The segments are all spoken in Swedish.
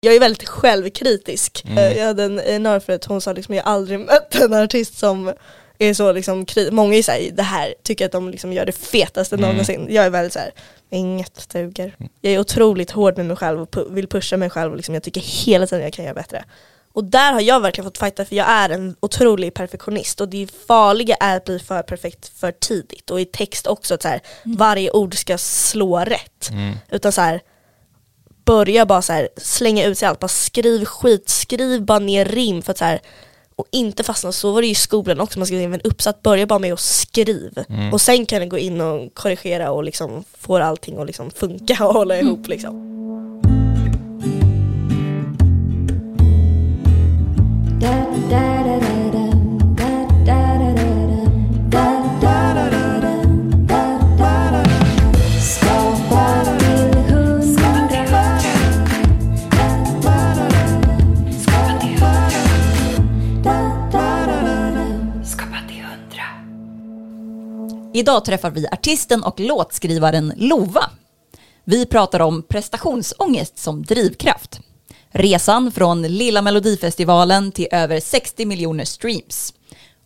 Jag är väldigt självkritisk. Mm. Jag hade en, en förut, hon sa liksom jag har aldrig mött en artist som är så liksom, många är såhär, det här tycker att de liksom gör det fetaste mm. någonsin. Jag är väldigt såhär, inget duger. Mm. Jag är otroligt hård med mig själv och pu vill pusha mig själv och liksom, jag tycker hela tiden jag kan göra bättre. Och där har jag verkligen fått fighta för jag är en otrolig perfektionist och det farliga är att bli för perfekt för tidigt och i text också att så här, mm. varje ord ska slå rätt. Mm. Utan så här, börja bara så här, slänga ut sig allt, bara skriv skit, skriv bara ner rim för att så här, och inte fastna, så var det ju i skolan också, man skrev en uppsats, börja bara med att skriva mm. och sen kan du gå in och korrigera och liksom få allting att liksom funka och hålla ihop liksom. Idag träffar vi artisten och låtskrivaren Lova. Vi pratar om prestationsångest som drivkraft. Resan från Lilla Melodifestivalen till över 60 miljoner streams.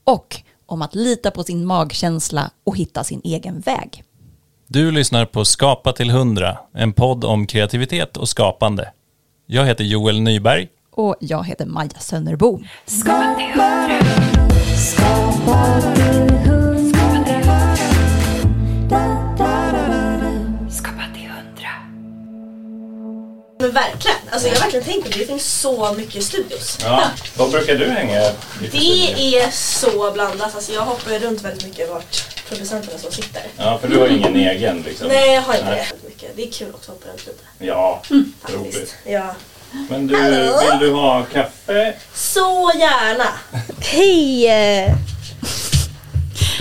Och om att lita på sin magkänsla och hitta sin egen väg. Du lyssnar på Skapa till 100, en podd om kreativitet och skapande. Jag heter Joel Nyberg. Och jag heter Maja Sönnerbo. Skapa till 100. Skapa till 100. Men verkligen, alltså jag har verkligen tänkt på det. Det finns så mycket studios. Ja, var brukar du hänga? Det är så blandat. Alltså jag hoppar runt väldigt mycket vart producenterna så sitter. Ja, för du har ingen egen liksom? Nej, jag har inte Nej. det. Mycket. Det är kul också att hoppa runt lite. Ja, mm. roligt. Ja. Men du, vill du ha kaffe? Så gärna! Hej!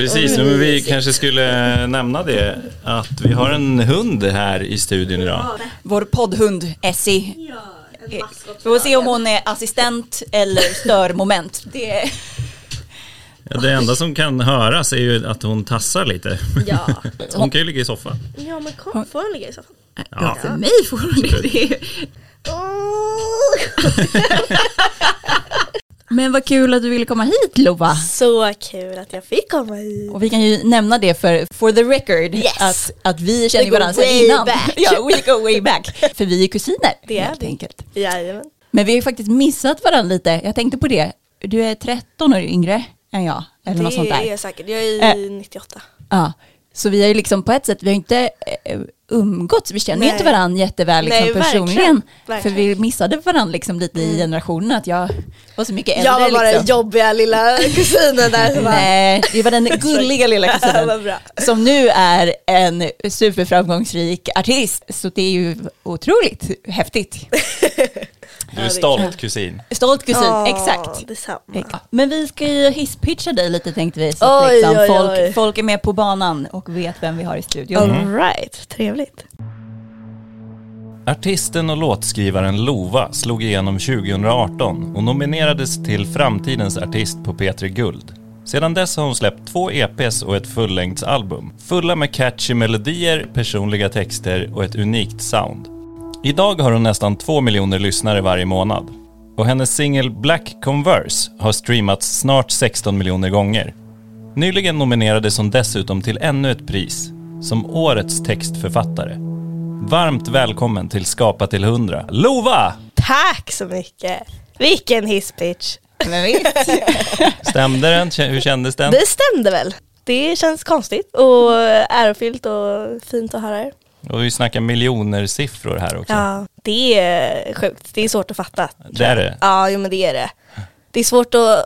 Precis, men vi kanske skulle nämna det att vi har en hund här i studion idag. Vår poddhund Essie. Vi får se om hon är assistent eller störmoment. Det Ja, det enda som kan höras är ju att hon tassar lite. Ja. Hon kan ju ligga i soffan. Ja, men kom, får hon ligga i soffan? Ja, för mig får hon det. Men vad kul att du ville komma hit Lova. Så kul att jag fick komma hit. Och vi kan ju nämna det för for the record yes. att, att vi känner varandra sedan innan. Back. ja, we go way back. För vi är kusiner. Det är helt enkelt. Jajamän. Men vi har ju faktiskt missat varandra lite. Jag tänkte på det. Du är 13 år yngre än jag. Eller det något sånt där. är jag säkert. Jag är äh, 98. Ja. Så vi har ju liksom på ett sätt, vi har inte eh, umgåtts, vi känner ju inte varandra jätteväl liksom, Nej, personligen. Verkligen. För vi missade varandra liksom lite i mm. generationen, att jag var så mycket äldre. Jag var bara liksom. den jobbiga lilla kusinen där. Nej, det var den gulliga lilla kusinen. som nu är en superframgångsrik artist. Så det är ju otroligt häftigt. Du är stolt kusin. Stolt kusin, oh, exakt. Detsamma. Men vi ska ju hisspitcha dig lite tänkte vi, så att liksom oj, folk, oj. folk är med på banan och vet vem vi har i studion. All mm. right, trevligt. Artisten och låtskrivaren Lova slog igenom 2018 och nominerades till Framtidens artist på P3 Guld. Sedan dess har hon släppt två EPs och ett fullängdsalbum, fulla med catchy melodier, personliga texter och ett unikt sound. Idag har hon nästan två miljoner lyssnare varje månad. Och hennes singel Black Converse har streamats snart 16 miljoner gånger. Nyligen nominerades hon dessutom till ännu ett pris, som Årets textförfattare. Varmt välkommen till Skapa till 100, Lova! Tack så mycket! Vilken hisspitch! Stämde den? Hur kändes den? Det stämde väl. Det känns konstigt och ärofyllt och fint att höra er. Och vi snackar miljoner siffror här också. Ja, det är sjukt. Det är svårt att fatta. Det är det? Ja, jo, men det är det. Det är svårt att,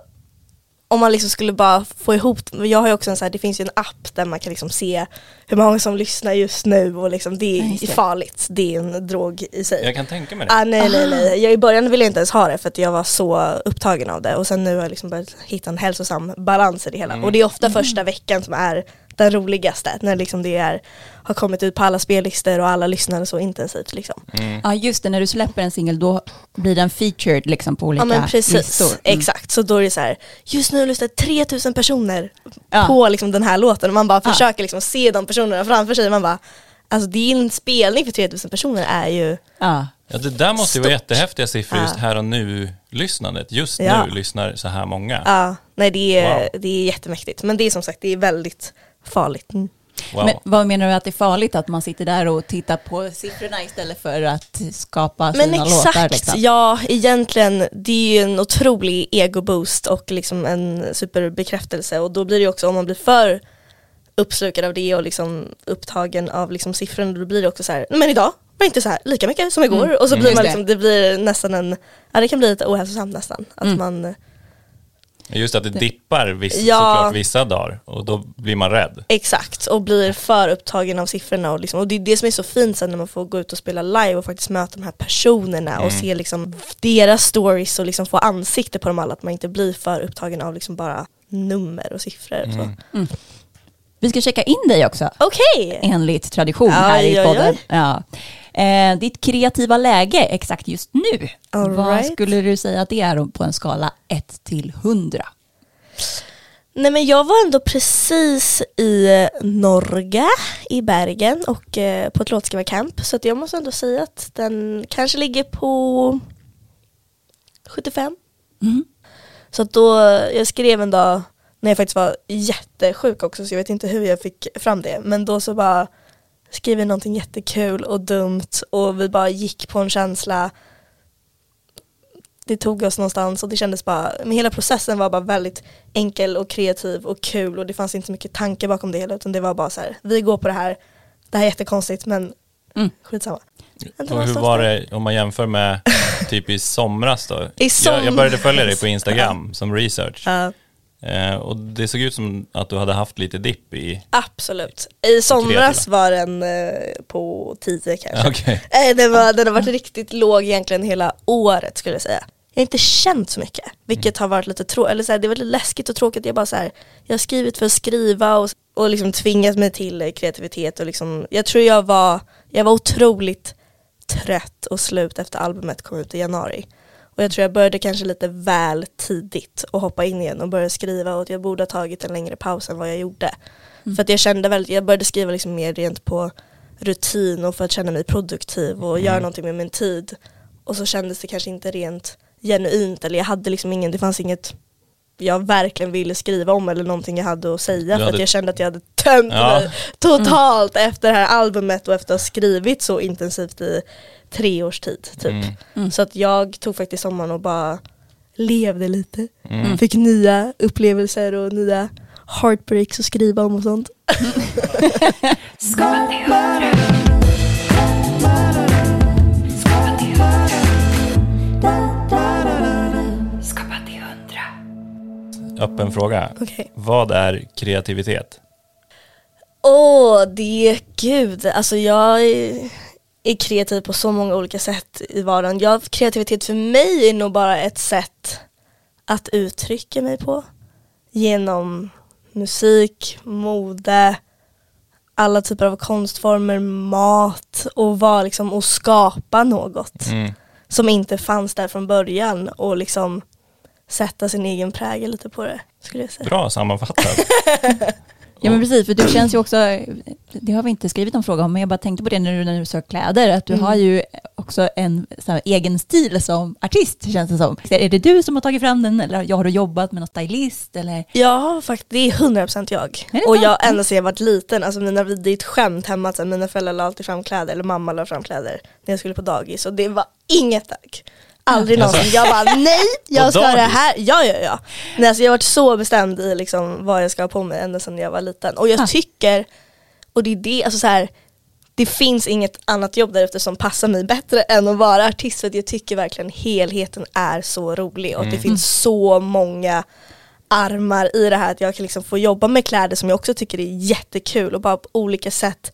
om man liksom skulle bara få ihop, jag har ju också en så här, det finns ju en app där man kan liksom se hur många som lyssnar just nu och liksom det är nej, farligt. Det är en drog i sig. Jag kan tänka mig det. Ah, nej, nej, nej. Jag, I början ville jag inte ens ha det för att jag var så upptagen av det och sen nu har jag liksom börjat hitta en hälsosam balans i det hela. Mm. Och det är ofta mm. första veckan som är den roligaste när liksom det är, har kommit ut på alla spellistor och alla lyssnar så intensivt. Liksom. Mm. Ja just det, när du släpper en singel då blir den featured liksom på olika ja, men precis. listor. Mm. Exakt, så då är det så här, just nu lyssnar 3000 personer ja. på liksom den här låten och man bara försöker liksom se de personerna framför sig. Man bara, alltså din spelning för 3000 personer är ju ja. Ja, det där måste ju vara jättehäftiga siffror, just Ja. här och nu-lyssnandet. Just Ja. nu lyssnar så här många. Ja, nej det är, Wow. det är jättemäktigt. Men det är som sagt, det är väldigt farligt. Mm. Wow. Men vad menar du att det är farligt att man sitter där och tittar på siffrorna istället för att skapa Men sina exakt, låtar? Liksom? ja egentligen det är ju en otrolig egoboost och liksom en superbekräftelse och då blir det också om man blir för uppslukad av det och liksom upptagen av liksom siffrorna då blir det också så här, men idag var det inte så här lika mycket som igår Mm. och så Mm. blir Just man liksom, det blir nästan en, ja det kan bli lite ohälsosamt nästan. Att Mm. man, Just att det dippar viss, Ja. såklart vissa dagar och då blir man rädd. exakt, och blir för upptagen av siffrorna och, liksom, och det är det som är så fint sen när man får gå ut och spela live och faktiskt möta de här personerna och Mm. se liksom deras stories och liksom få ansikte på dem alla, att man inte blir för upptagen av liksom bara nummer och siffror. och Så. Mm. Vi ska checka in dig också, Okej! enligt tradition Oj, här i podden. Ja. Eh, ditt kreativa läge exakt just nu, All vad right. skulle du säga att det är på en skala 1 till 100? Nej men jag var ändå precis i Norge, i Bergen och eh, på ett låtskrivarcamp så att jag måste ändå säga att den kanske ligger på 75. Mm. Så att då, jag skrev en dag när jag faktiskt var jättesjuk också så jag vet inte hur jag fick fram det men då så bara skrev jag någonting jättekul och dumt och vi bara gick på en känsla det tog oss någonstans och det kändes bara, men hela processen var bara väldigt enkel och kreativ och kul och det fanns inte så mycket tanke bakom det hela utan det var bara så här, vi går på det här, det här är jättekonstigt men Mm. skitsamma. Och hur var det om man jämför med typ i somras då? I Jag, jag började följa dig på. Instagram som research. Ja, Eh, och det såg ut som att du hade haft lite dipp i... absolut. I somras var den eh, på 10 kanske. Okej. Nej, den, var, den har varit riktigt låg egentligen hela året skulle jag säga. Jag har inte känt så mycket, vilket har varit lite tråkigt, eller så här, det var lite läskigt och tråkigt. Jag bara så här, jag har skrivit för att skriva och, och liksom tvingat mig till eh, kreativitet och liksom, jag tror jag var, jag var otroligt trött och slut efter albumet kom ut i januari. Och jag tror jag började kanske lite väl tidigt och hoppa in igen och börja skriva och att jag borde ha tagit en längre paus än vad jag gjorde. För att jag kände väldigt, jag började skriva liksom mer rent på rutin och för att känna mig produktiv och göra någonting med min tid. Och så kändes det kanske inte rent genuint eller jag hade liksom ingen, det fanns inget jag verkligen ville skriva om eller någonting jag hade att säga Du för hade- att jag kände att jag hade tömt Ja. mig totalt efter det här albumet och efter att ha skrivit så intensivt i tre års tid typ. Mm. Så att jag tog faktiskt sommaren och bara levde lite. Mm. Fick nya upplevelser och nya heartbreaks att skriva om och sånt. Öppen fråga. Okej. Vad är kreativitet? Åh, det är gud. Alltså jag är, kreativ på så många olika sätt i vardagen. Jag, kreativitet för mig är nog bara ett sätt att uttrycka mig på. Genom musik, mode, alla typer av konstformer, mat och vara liksom och skapa något Mm. som inte fanns där från början och liksom sätta sin egen prägel lite på det skulle jag säga. Bra sammanfattat. Ja men precis, för du känns ju också, det har vi inte skrivit någon fråga om, men jag bara tänkte på det när du, när du söker kläder, att du Mm. har ju också en så här, egen stil som artist, känns det som. Är det du som har tagit fram den, eller har du jobbat med någon stylist? Eller? Ja, faktiskt, det är 100% jag. Är Och jag ända sedan jag varit liten, alltså mina, det är ett skämt hemma att mina föräldrar la alltid fram kläder, eller mamma la fram kläder när jag skulle på dagis och det var inget tack. Aldrig Alltså. någonsin. Jag bara nej, jag ska ha det här. Ja, ja, ja. Nej, alltså, jag har varit så bestämd i liksom, vad jag ska ha på mig ända sedan jag var liten. Och jag Ah. tycker, och det är det, alltså så här, det finns inget annat jobb därefter som passar mig bättre än att vara artist för jag tycker verkligen helheten är så rolig och att det finns så många armar i det här att jag kan liksom få jobba med kläder som jag också tycker är jättekul och bara på olika sätt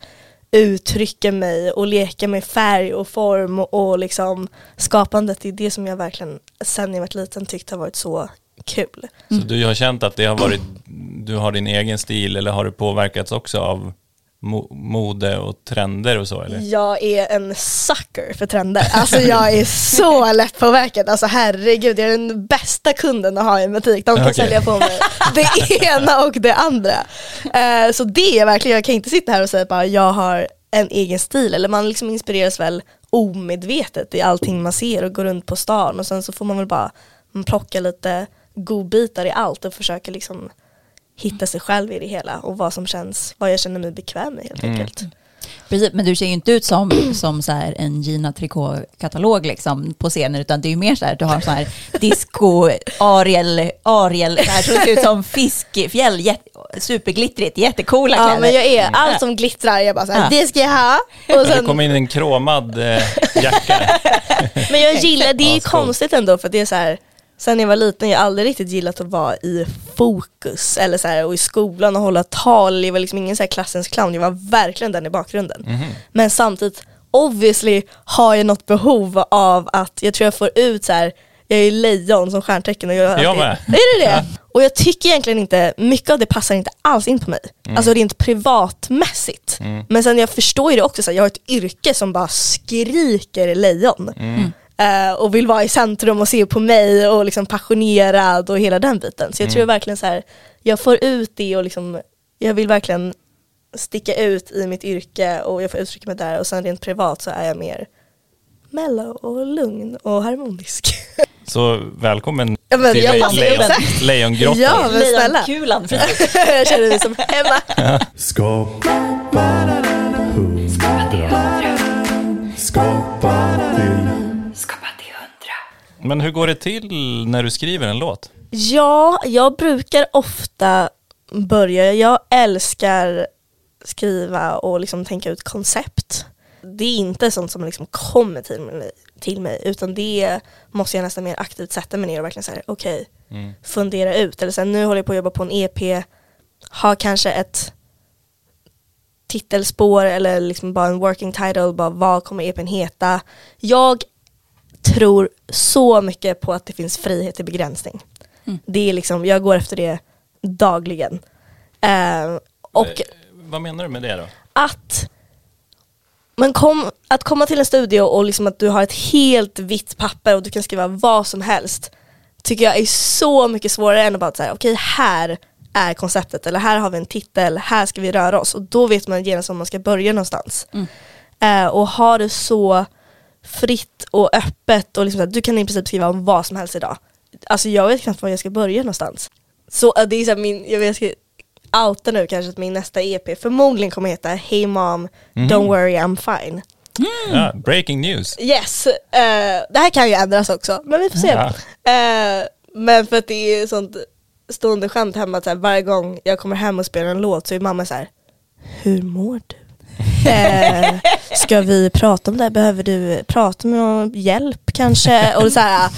uttrycka mig och leka med färg och form och, och liksom skapandet det är det som jag verkligen sen jag varit liten tyckt har varit så kul. Så du har känt att det har varit, du har din egen stil eller har du påverkats också av mo- mode och trender och så eller? Jag är en sucker för trender. Alltså jag är så lättpåverkad. Alltså herregud, jag är den bästa kunden att ha i en butik. De kan Okej. sälja på mig det ena och det andra. Eh, så det är verkligen, jag kan inte sitta här och säga bara jag har en egen stil eller man liksom inspireras väl omedvetet i allting man ser och går runt på stan och sen så får man väl bara man plocka lite godbitar i allt och försöka liksom hitta sig själv i det hela och vad som känns, vad jag känner mig bekväm med helt enkelt. Precis, men du ser ju inte ut som, som så här en Gina Tricot-katalog liksom på scenen, utan det är ju mer så här, du har så här disco, Ariel, Ariel, så här, så det ser ut som fiskfjäll, jätte, superglittrigt, jättecoola Ja kläder. men jag är allt som glittrar, jag bara såhär, Ja. det ska jag ha. Och Det sen, kom in en kromad eh, jacka. men jag gillar, det är ju Ja, konstigt ändå för det är så här. Sen jag var liten, jag har aldrig riktigt gillat att vara i fokus eller så här, och i skolan och hålla tal. Jag var liksom ingen så här klassens clown, jag var verkligen den i bakgrunden. Mhm. Men samtidigt, obviously har jag något behov av att, jag tror jag får ut så här. jag är lejon som stjärntecken och jag, Jag med. Är det det? Och jag tycker egentligen inte, mycket av det passar inte alls in på mig. Alltså rent privatmässigt. Men sen jag förstår ju det också, så här, jag har ett yrke som bara skriker lejon. Eh, och vill vara i centrum och se på mig och liksom passionerad och hela den biten. Så jag tror verkligen så här, jag får ut det och liksom, jag vill verkligen sticka ut i mitt yrke och jag får uttrycka mig där och sen rent privat så är jag mer mellow och lugn och harmonisk. Så välkommen Ja, men till jag lejon, exakt. Lejongrottan. Ja, men snälla. Lejonkulan, jag känner mig som hemma. Skapa hundra. Skapa Men hur går det till när du skriver en låt? Ja, jag brukar ofta börja, jag älskar skriva och liksom tänka ut koncept. Det är inte sånt som liksom kommer till mig, till mig utan det måste jag nästan mer aktivt sätta mig ner och verkligen säga okej, fundera ut. Eller sen nu håller jag på att jobba på en EP, har kanske ett titelspår eller liksom bara en working title, bara vad kommer EPn heta? Jag tror så mycket på att det finns frihet i begränsning. Det är liksom, jag går efter det dagligen. Eh, och Eh, Vad menar du med det då? att men kom, att komma till en studio och liksom att du har ett helt vitt papper och du kan skriva vad som helst tycker jag är så mycket svårare än att bara säga okej här är konceptet eller här har vi en titel, här ska vi röra oss och då vet man genast om man ska börja någonstans. Eh, och ha det så fritt och öppet och liksom, så här, du kan i princip skriva om vad som helst idag. Alltså jag vet knappt var jag ska börja någonstans. Så eh, det är så här min, jag, vet, jag ska outa nu kanske att min nästa EP förmodligen kommer heta Hey mom, don't worry I'm fine. Ja, breaking news. Yes, eh, det här kan ju ändras också, men vi får se. Ja. Eh, men för att det är sånt stående skämt hemma att så här, varje gång jag kommer hem och spelar en låt så är mamma så här, hur mår du? Eh, ska vi prata om det här? Behöver du prata med någon hjälp kanske? Och, så här,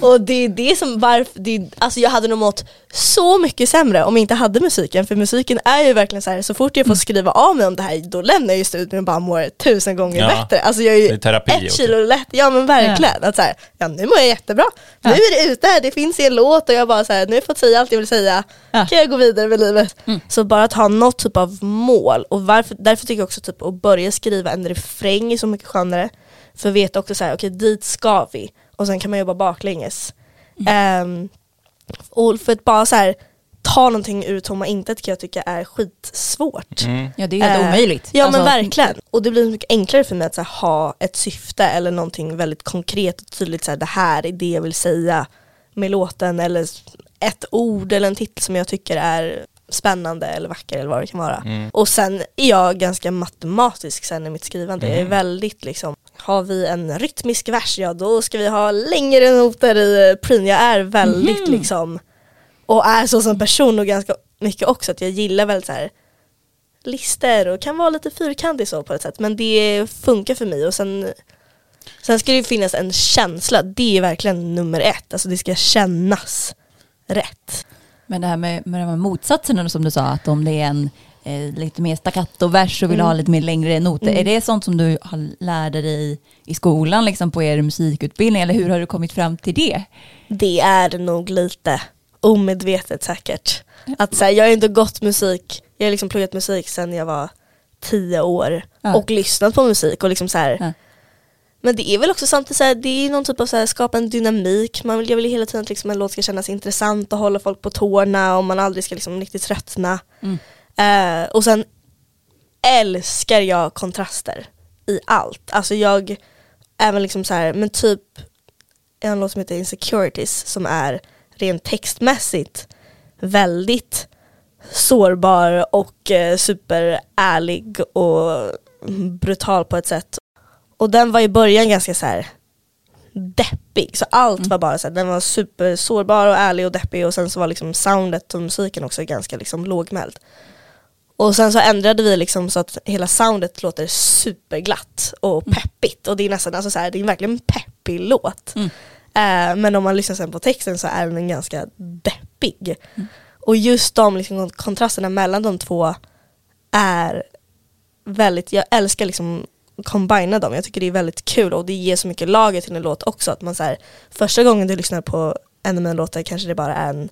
och det är det som varför, det är, alltså jag hade nog mått så mycket sämre om jag inte hade musiken, för musiken är ju verkligen så här, så fort jag får skriva av mig om det här, då lämnar jag ju studion och bara mår tusen gånger Ja, bättre. Alltså jag är ju det är terapi ett också. kilo lätt, ja men verkligen. Att så här, ja nu mår jag jättebra, nu är det ute här, det finns en låt och jag bara så här, nu har jag fått säga allt jag vill säga, Ja. kan jag gå vidare med livet. Så bara att ha något typ av mål och varför, därför tycker jag också typ att börja skriva en refräng är så mycket skönare. För veta också så här, okej dit ska vi och sen kan man jobba baklänges. Ehm, och för att bara så här, ta någonting ur tomma intet kan jag tycka är skitsvårt. Mm. Ja, det är helt Eh, omöjligt. Ja Alltså, men verkligen. Och det blir mycket enklare för mig att så här, ha ett syfte eller någonting väldigt konkret och tydligt. Så här, det här är det jag vill säga med låten eller ett ord eller en titel som jag tycker är spännande eller vacker eller vad det kan vara. Och sen är jag ganska matematisk sen i mitt skrivande. Jag är väldigt liksom, har vi en rytmisk vers, ja då ska vi ha längre noter i prin. Jag är väldigt liksom, och är så som person och ganska mycket också att jag gillar väldigt så här lister och kan vara lite fyrkantig så på ett sätt men det funkar för mig och sen Sen ska det ju finnas en känsla, det är verkligen nummer ett, alltså det ska kännas rätt. Men det här med, med här motsatserna som du sa, att om det är en eh, lite mer staccato-vers och vill ha lite mer längre noter, är det sånt som du har lärde dig i skolan, liksom på er musikutbildning, eller hur har du kommit fram till det? Det är nog lite omedvetet säkert. Att så här, jag har inte gått musik, jag har liksom pluggat musik sedan jag var tio år Ja. och lyssnat på musik och liksom så här, Ja. Men det är väl också samtidigt så här, det är någon typ av så här, skapa en dynamik. Man vill, jag vill ju hela tiden att liksom en låt ska kännas intressant och hålla folk på tårna och man aldrig ska liksom riktigt tröttna. Mm. Eh, och sen älskar jag kontraster i allt. Alltså jag, även liksom så här, men typ en låt som heter Insecurities som är rent textmässigt väldigt sårbar och eh, superärlig och brutal på ett sätt. Och den var i början ganska så här deppig, så allt var bara så här, den var super sårbar och ärlig och deppig och sen så var liksom soundet och musiken också ganska liksom lågmäld. Och sen så ändrade vi liksom så att hela soundet låter superglatt och peppigt och det är nästan alltså så här, det är verkligen en peppig låt. Mm. Eh, men om man lyssnar sen på texten så är den ganska deppig. Och just de liksom, kontrasterna mellan de två är väldigt, jag älskar liksom combina dem, jag tycker det är väldigt kul och det ger så mycket lager till en låt också att man så här, första gången du lyssnar på en av mina låtar kanske det bara är en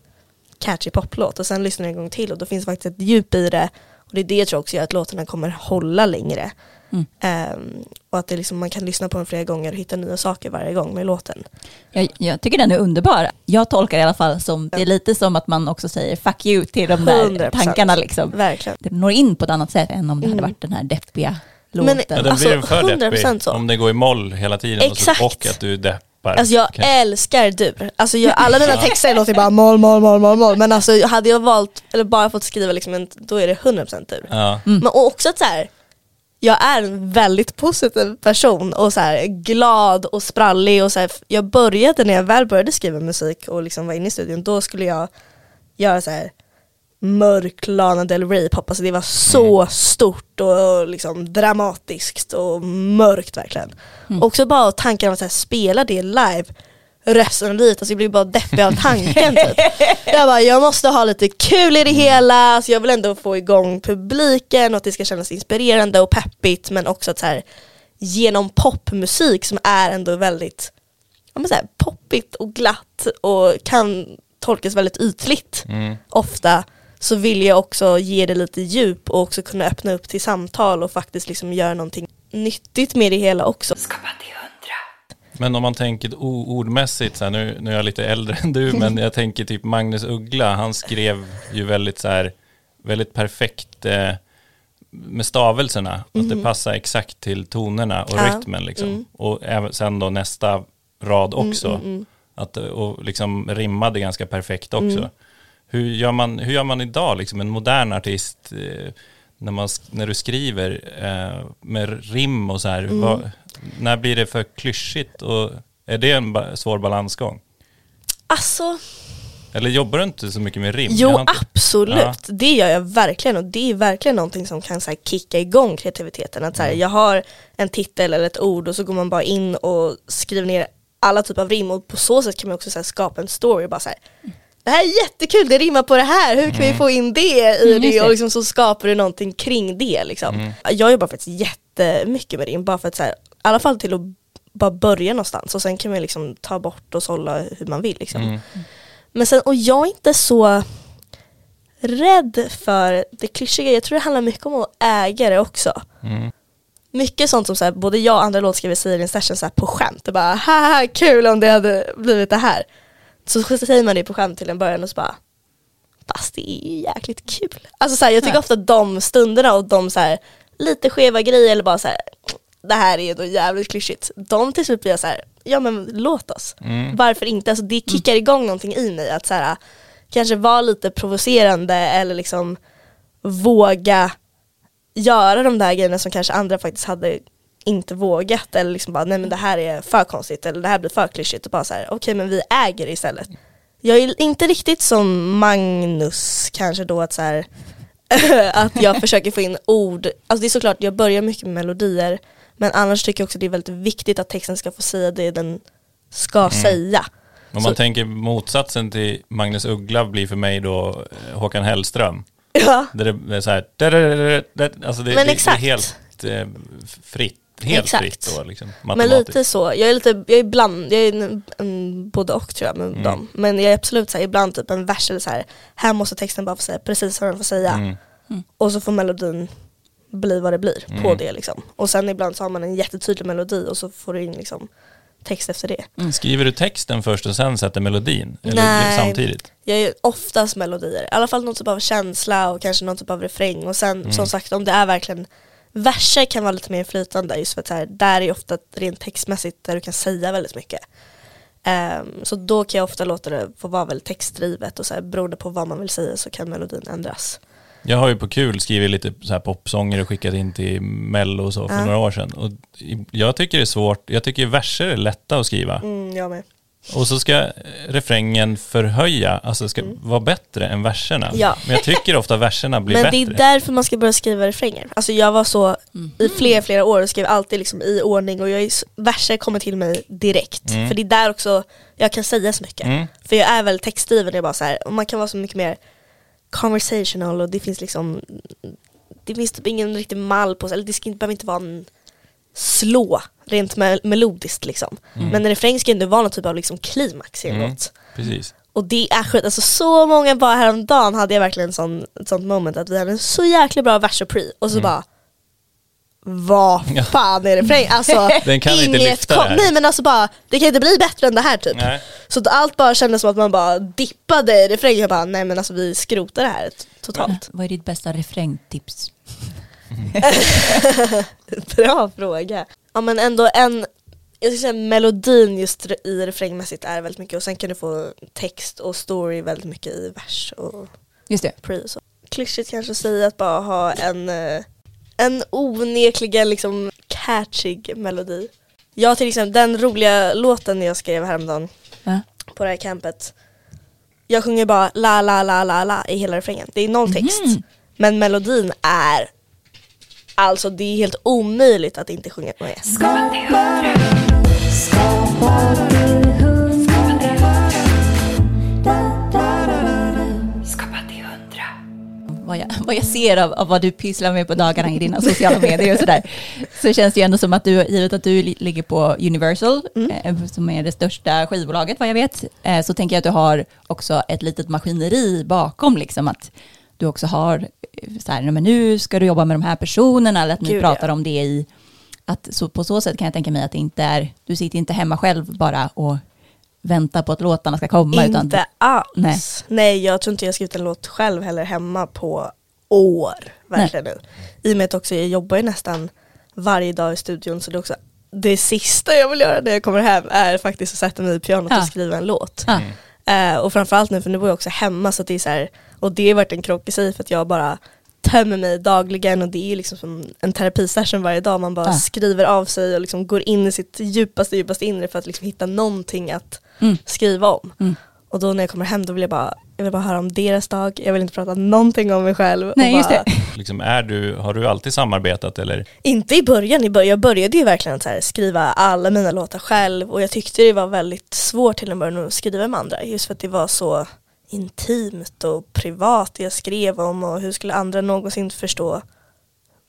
catchy poplåt och sen lyssnar du en gång till och då finns det faktiskt ett djup i det och det är det jag tror också gör att låtarna kommer hålla längre. Mm. Ehm, och att det liksom, man kan lyssna på den flera gånger och hitta nya saker varje gång med låten. Jag, jag tycker den är underbar. Jag tolkar i alla fall som, det är lite som att man också säger fuck you till de där 100%. tankarna liksom. Verkligen. Det når in på ett annat sätt än om det hade Mm. varit den här deppiga låten. Men- Ja, den Alltså, blir för 100% deppig så. om det går i moll hela tiden och, så, Exakt. och att du deppar. Alltså jag Kan- älskar dur. Alltså jag, alla mina texter låter bara moll, moll, moll, moll, moll. Men alltså hade jag valt, eller bara fått skriva liksom en, då är det 100% dur. Ja. Men och också att så här, jag är en väldigt positiv person och så här, glad och sprallig och så här, jag började när jag väl började skriva musik och liksom var inne i studion, då skulle jag göra så här mörk Lana Del Rey pop, alltså det var så stort och liksom dramatiskt och mörkt verkligen. Också bara tanken om att spela det live resten av livet, alltså jag blir bara deppig av tanken typ. Jag bara, jag måste ha lite kul i det hela, alltså jag vill ändå få igång publiken och att det ska kännas inspirerande och peppigt men också att så här, genom popmusik som är ändå väldigt ja, men så här, poppigt och glatt och kan tolkas väldigt ytligt Mm. ofta så vill jag också ge det lite djup och också kunna öppna upp till samtal och faktiskt liksom göra någonting nyttigt med det hela också. Men om man tänker ordmässigt, så här, nu, nu är jag lite äldre än du, men jag tänker typ Magnus Uggla, han skrev ju väldigt så här, väldigt perfekt eh, med stavelserna, att det passar exakt till tonerna och Ja. rytmen liksom. Mm. Och även sen då nästa rad också, Mm, mm, mm. Att, och liksom rimmade ganska perfekt också. Hur, gör man, hur gör man idag, liksom en modern artist, eh, när, man, när du skriver eh, med rim och så här, Mm. vad, när blir det för klyschigt och är det en ba- svår balansgång? Alltså, Eller jobbar du inte så mycket med rim? Jo inte- absolut, Ja. det gör jag verkligen och det är verkligen någonting som kan så här, kicka igång kreativiteten. Att, så här, Mm. Jag har en titel eller ett ord och så går man bara in och skriver ner alla typer av rim och på så sätt kan man också så här, skapa en story. Bara, så här, det här är jättekul, det rimmar på det här, hur kan vi få in det i Mm, det? Och liksom, så skapar du någonting kring det. Liksom. Jag jobbar faktiskt jättemycket med rim, bara för att så här, i alla fall till att bara börja någonstans och sen kan man liksom ta bort och sålla hur man vill. Liksom. Mm. Men sen, och jag är inte så rädd för det klyschiga, jag tror det handlar mycket om att äga det också. Mm. Mycket sånt som så här, både jag och andra låtskrivare säger i en session så här, på skämt, det bara haha kul om det hade blivit det här. Så säger man det på skämt till en början och så bara fast det är ju jäkligt kul. Alltså så här, jag tycker Ja. ofta de stunderna och de så här, lite skeva grejer eller bara så här, det här är då jävligt klyschigt. De till slut blir jag så här, ja men låt oss. Mm. Varför inte? Alltså det kickar igång någonting i mig att så här, kanske vara lite provocerande eller liksom våga göra de där grejerna som kanske andra faktiskt hade inte vågat eller liksom bara nej men det här är för konstigt eller det här blir för klyschigt och bara så här okej men vi äger istället. Jag är inte riktigt som Magnus kanske då att så här att jag försöker få in ord, alltså det är såklart jag börjar mycket med melodier men annars tycker jag också det är väldigt viktigt att texten ska få säga det den ska säga. Om man Så- tänker motsatsen till Magnus Uggla blir för mig då eh, Håkan Hellström. Ja. Där det är så här, alltså det, Men det, exakt. det är helt eh, fritt. Helt Exakt. fritt då liksom, Men lite så, jag är lite, jag är ibland, jag är en, en, både och tror jag med Mm. dem. Men jag är absolut så här, ibland typ en vers eller så här, här måste texten bara få säga precis vad den får säga. Mm. Och så får melodin bli vad det blir på Mm. det liksom. Och sen ibland så har man en jättetydlig melodi och så får du in liksom text efter det. Skriver du texten först och sen sätter melodin? Eller Nej. samtidigt? Jag gör oftast melodier, i alla fall någon typ av känsla och kanske någon typ av refräng och sen som sagt om det är verkligen Verser kan vara lite mer flytande just för att så här, där är ofta rent textmässigt där du kan säga väldigt mycket. Ehm, så då kan jag ofta låta det få vara väldigt textdrivet och så här, beroende på vad man vill säga så kan melodin ändras. Jag har ju på kul skrivit lite så här popsånger och skickat in till Mello och så för Ja. några år sedan. Och jag tycker det är svårt, jag tycker verser är lätta att skriva. Mm, jag med. Och så ska refrängen förhöja, alltså ska vara bättre än verserna. Mm. Ja. Men jag tycker ofta verserna blir Men bättre. det är därför man ska börja skriva refränger. Alltså jag var så i flera, flera år och skrev alltid liksom i ordning och jag verser kommer till mig direkt. Mm. För det är där också jag kan säga så mycket. Mm. För jag är väl textdriven, jag bara så här, och man kan vara så mycket mer conversational och det finns liksom Det finns typ ingen riktig mall på sig, eller det ska inte, behöver inte vara en slå rent mel- melodiskt liksom. Men en refräng ska ändå vara någon typ av liksom klimax i en Mm. låt. Precis. Och det är skit, alltså så många bara häromdagen hade jag verkligen sån, ett sånt moment att vi hade en så jäkla bra vers och pre och så bara Vad Mm. Fan är refräng? Alltså Den kan inte inget lyfta kom-. Nej men alltså bara, det kan inte bli bättre än det här typ. Nej. Så att allt bara kändes som att man bara dippade i refrängen, jag bara nej men alltså vi skrotar det här totalt. Vad är ditt bästa refrängtips? Bra fråga. Ja men ändå en, jag skulle säga melodin just i refrängmässigt är väldigt mycket och sen kan du få text och story väldigt mycket i vers och Just det. pre så. Klyschigt kanske att säga att bara ha en, eh, en onekligen liksom catchig melodi. Jag till exempel, den roliga låten jag skrev häromdagen Ja. på det här campet. Jag sjunger bara la la la la la i hela refrängen. Det är noll text. Mhm. Men melodin är Alltså det är helt omöjligt att inte sjunga med. Vad jag, vad jag ser av, av vad du pysslar med på dagarna i dina sociala medier och sådär, så känns det ju ändå som att du, givet att du li- ligger på Universal, eh, som är det största skivbolaget vad jag vet, eh, så tänker jag att du har också ett litet maskineri bakom, liksom att du också har, eh, så här, "Nej, men nu ska du jobba med de här personerna, eller att ni Gud, pratar ja. om det i, att så på så sätt kan jag tänka mig att det inte är, du sitter inte hemma själv bara och väntar på att låtarna ska komma, utan Inte alls. Nej. Nej. jag tror inte jag har skrivit en låt själv heller hemma på år. Verkligen nu. I och med att också jag jobbar ju nästan varje dag i studion så det är också det sista jag vill göra när jag kommer hem är faktiskt att sätta mig i pianot Ja. och skriva en låt. Ja. Eh, och framförallt nu för nu bor jag också hemma så att det är så här, och det har varit en krock i sig för att jag bara tömmer mig dagligen och det är liksom som en terapisession varje dag. Man bara Ja. skriver av sig och liksom går in i sitt djupaste, djupaste inre för att liksom hitta någonting att Mm. skriva om. Mm. Och då när jag kommer hem då vill jag bara, jag vill bara höra om deras dag, jag vill inte prata någonting om mig själv. Nej, just bara, det. Liksom, är du, har du alltid samarbetat eller? Inte i början, i början jag började ju verkligen att så här, skriva alla mina låtar själv och jag tyckte det var väldigt svårt till en början att skriva med andra just för att det var så intimt och privat jag skrev om och hur skulle andra någonsin förstå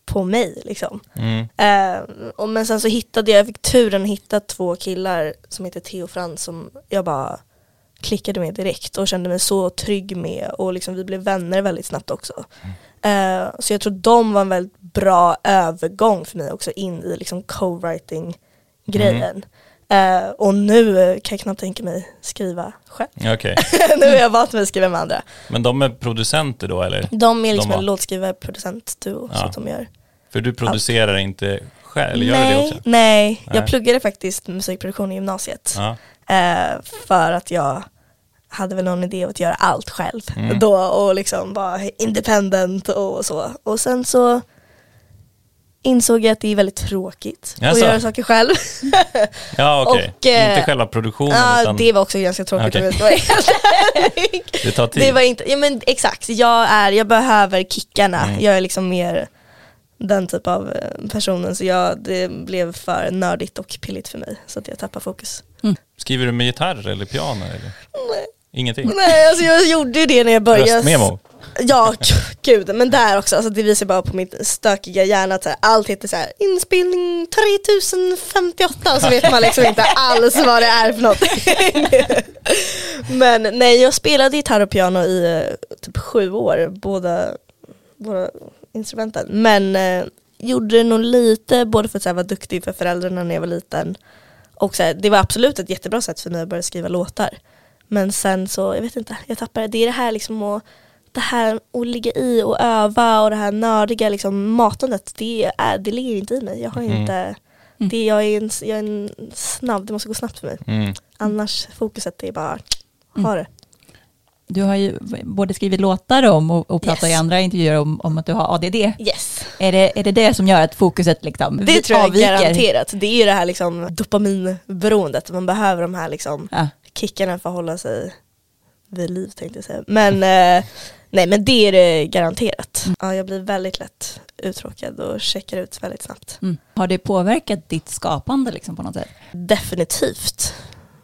på mig liksom. Mm. Eh, och men sen så hittade jag, jag fick turen att hitta två killar som heter Theo Frans som jag bara klickade med direkt och kände mig så trygg med och liksom vi blev vänner väldigt snabbt också. Eh, så jag tror de var en väldigt bra övergång för mig också in i liksom co-writing grejen. Eh, och nu kan jag knappt tänka mig skriva själv. Okej. nu är jag vant med att skriva med andra. Men de är producenter då eller? De är liksom De var- en låtskrivare, producent, duo, så Ja. att de gör För du producerar inte själv, eller gör du det nej, också? nej, Nej. jag pluggade faktiskt musikproduktion i gymnasiet. Ja. Eh, för att jag hade väl någon idé att göra allt själv Mm. då och liksom vara independent och så. Och sen så insåg jag att det är väldigt tråkigt Jaså? att göra saker själv. Ja okej, Och, eh, inte själva produktionen ja, utan det var också ganska tråkigt Okej. om jag ska det tar tid. Det var inte, ja men exakt, jag, är, jag behöver kickarna. Mm. Jag är liksom mer den typ av eh, personen så jag, det blev för nördigt och pilligt för mig så att jag tappar fokus. Skriver du med gitarr eller piano? Eller? Nej. Ingenting? Nej alltså jag gjorde ju det när jag började. Röstmemo? Ja, gud, men där också, alltså det visar bara på mitt stökiga hjärna att så här, allt heter så här, inspelning 3058 och så vet man liksom inte alls vad det är för något. men nej, jag spelade gitarr och piano i eh, typ sju år, båda, båda instrumenten. Men eh, gjorde det nog lite, både för att här, vara duktig för föräldrarna när jag var liten Och så här, det var absolut ett jättebra sätt för mig att börja skriva låtar. Men sen så, jag vet inte, jag tappade det. Det är det här liksom att, det här att ligga i och öva och det här nördiga liksom matandet, det, är, det ligger inte i mig. Jag har Mm. inte, det, jag, är en, jag är en snabb, det måste gå snabbt för mig. Mm. Annars fokuset är bara, Mm. ha det. Du har ju både skrivit låtar om och, och pratat Yes. i andra intervjuer om, om att du har ADD. Yes. Är det, är det det som gör att fokuset liksom Det tror jag avviker? garanterat. Det är ju det här liksom dopaminberoendet, man behöver de här liksom Ja. Kickarna för att hålla sig vid liv tänkte jag säga. Men, eh, nej, men det är det garanterat. Ja, jag blir väldigt lätt uttråkad och checkar ut väldigt snabbt. Mm. Har det påverkat ditt skapande liksom på något sätt? Definitivt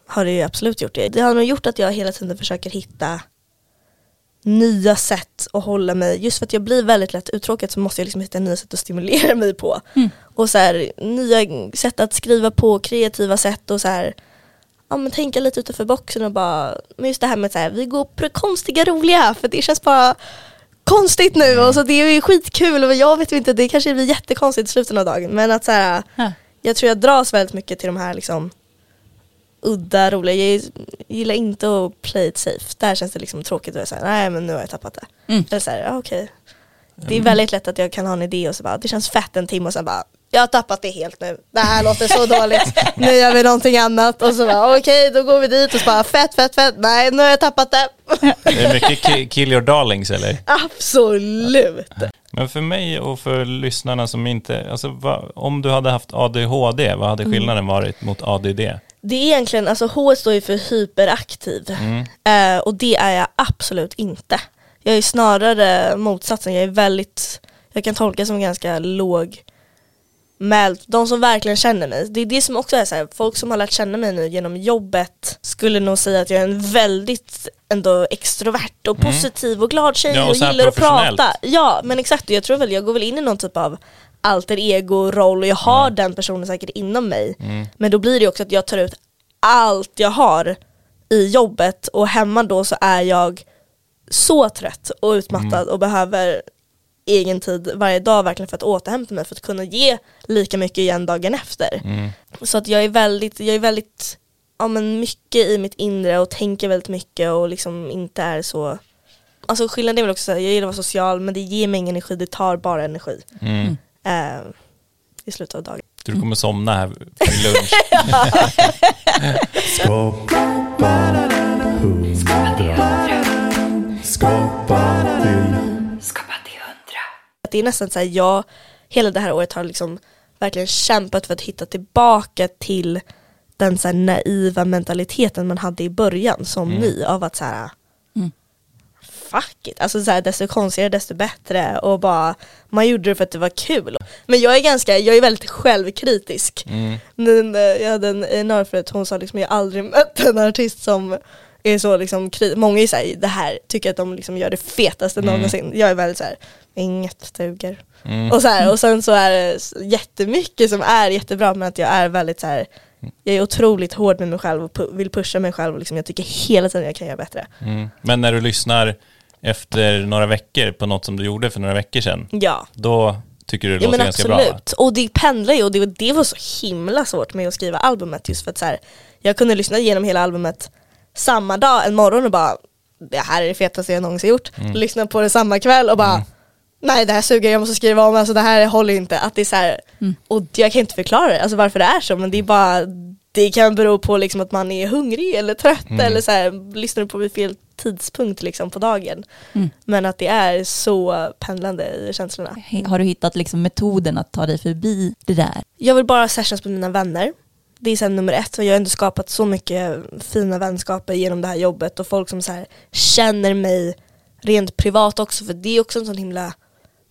har det ju absolut gjort det. Det har nog gjort att jag hela tiden försöker hitta nya sätt att hålla mig, just för att jag blir väldigt lätt uttråkad så måste jag liksom hitta nya sätt att stimulera mig på. Mm. Och så här, nya sätt att skriva på, kreativa sätt och så här, ja men tänka lite utanför boxen och bara, men just det här med så här, vi går på det konstiga roliga för det känns bara konstigt nu och så det är ju skitkul och jag vet inte, det kanske blir jättekonstigt i slutet av dagen men att så här, Ja. jag tror jag dras väldigt mycket till de här liksom udda, roliga. Jag gillar inte att play it safe. Där känns det liksom tråkigt att säga nej men nu har jag tappat det. Mm. Eller så här, ja, okej. Det är väldigt lätt att jag kan ha en idé och så bara, det känns fett en timme och sen bara, jag har tappat det helt nu. Det här låter så dåligt. Nu gör vi någonting annat. Och så bara, okej då går vi dit och så bara, fett, fett, fett. Nej nu har jag tappat det. Det är mycket ki- kill your darlings eller? Absolut. Men för mig och för lyssnarna som inte, alltså vad, om du hade haft ADHD, vad hade skillnaden varit mot ADD? Det är egentligen, alltså H står ju för hyperaktiv. Eh, och det är jag absolut inte. Jag är snarare motsatsen, jag är väldigt, jag kan tolka som ganska låg mäld. De som verkligen känner mig, det är det som också är så här, folk som har lärt känna mig nu genom jobbet skulle nog säga att jag är en väldigt ändå extrovert och positiv och glad tjej Ja, och och, gillar att prata. Ja men exakt, jag tror väl, jag går väl in i någon typ av alter ego-roll och jag har den personen säkert inom mig. Men då blir det också att jag tar ut allt jag har i jobbet och hemma då så är jag så trött och utmattad och behöver egen tid varje dag verkligen för att återhämta mig för att kunna ge lika mycket igen dagen efter. Så att jag är väldigt, jag är väldigt, ja men mycket i mitt inre och tänker väldigt mycket och liksom inte är så Alltså skillnaden är väl också att jag gillar att vara social men det ger mig ingen energi, det tar bara energi Mm. eh, i slutet av dagen. Du kommer somna här vid lunch. Skapa. Skapa Att det är nästan så här, jag hela det här året har liksom verkligen kämpat för att hitta tillbaka till den så här naiva mentaliteten man hade i början som ny av att så här Mm. fuck it, alltså så här, desto konstigare desto bättre och bara man gjorde det för att det var kul. Men jag är ganska, jag är väldigt självkritisk. Mm. Men, eh, jag hade en en norrförut, hon sa liksom jag har aldrig mött en artist som är så liksom, kri- många är såhär, det här tycker att de liksom gör det fetaste någonsin. Jag är väldigt såhär, inget duger. Mm. Och, så här, och sen så är det jättemycket som är jättebra men att jag är väldigt så här. jag är otroligt hård med mig själv och pu- vill pusha mig själv och liksom, jag tycker hela tiden jag kan göra bättre. Mm. Men när du lyssnar efter några veckor på något som du gjorde för några veckor sedan, Ja, då tycker du det ja låter men ganska bra? absolut. Och det pendlar ju och det, det var så himla svårt med att skriva albumet just för att så här, jag kunde lyssna igenom hela albumet samma dag, en morgon och bara det här är det fetaste jag någonsin gjort. Lyssna på det samma kväll och bara nej det här suger, jag måste skriva om, alltså det här håller inte. Att det är så här, och jag kan inte förklara det, alltså varför det är så, men det är bara det kan bero på liksom att man är hungrig eller trött eller så här, lyssnar på vid fel tidspunkt liksom på dagen. Men att det är så pendlande i känslorna. Har du hittat liksom metoden att ta dig förbi det där? Jag vill bara sessions med mina vänner. Det är sen nummer ett och jag har ändå skapat så mycket fina vänskaper genom det här jobbet och folk som så här känner mig rent privat också för det är också en sån himla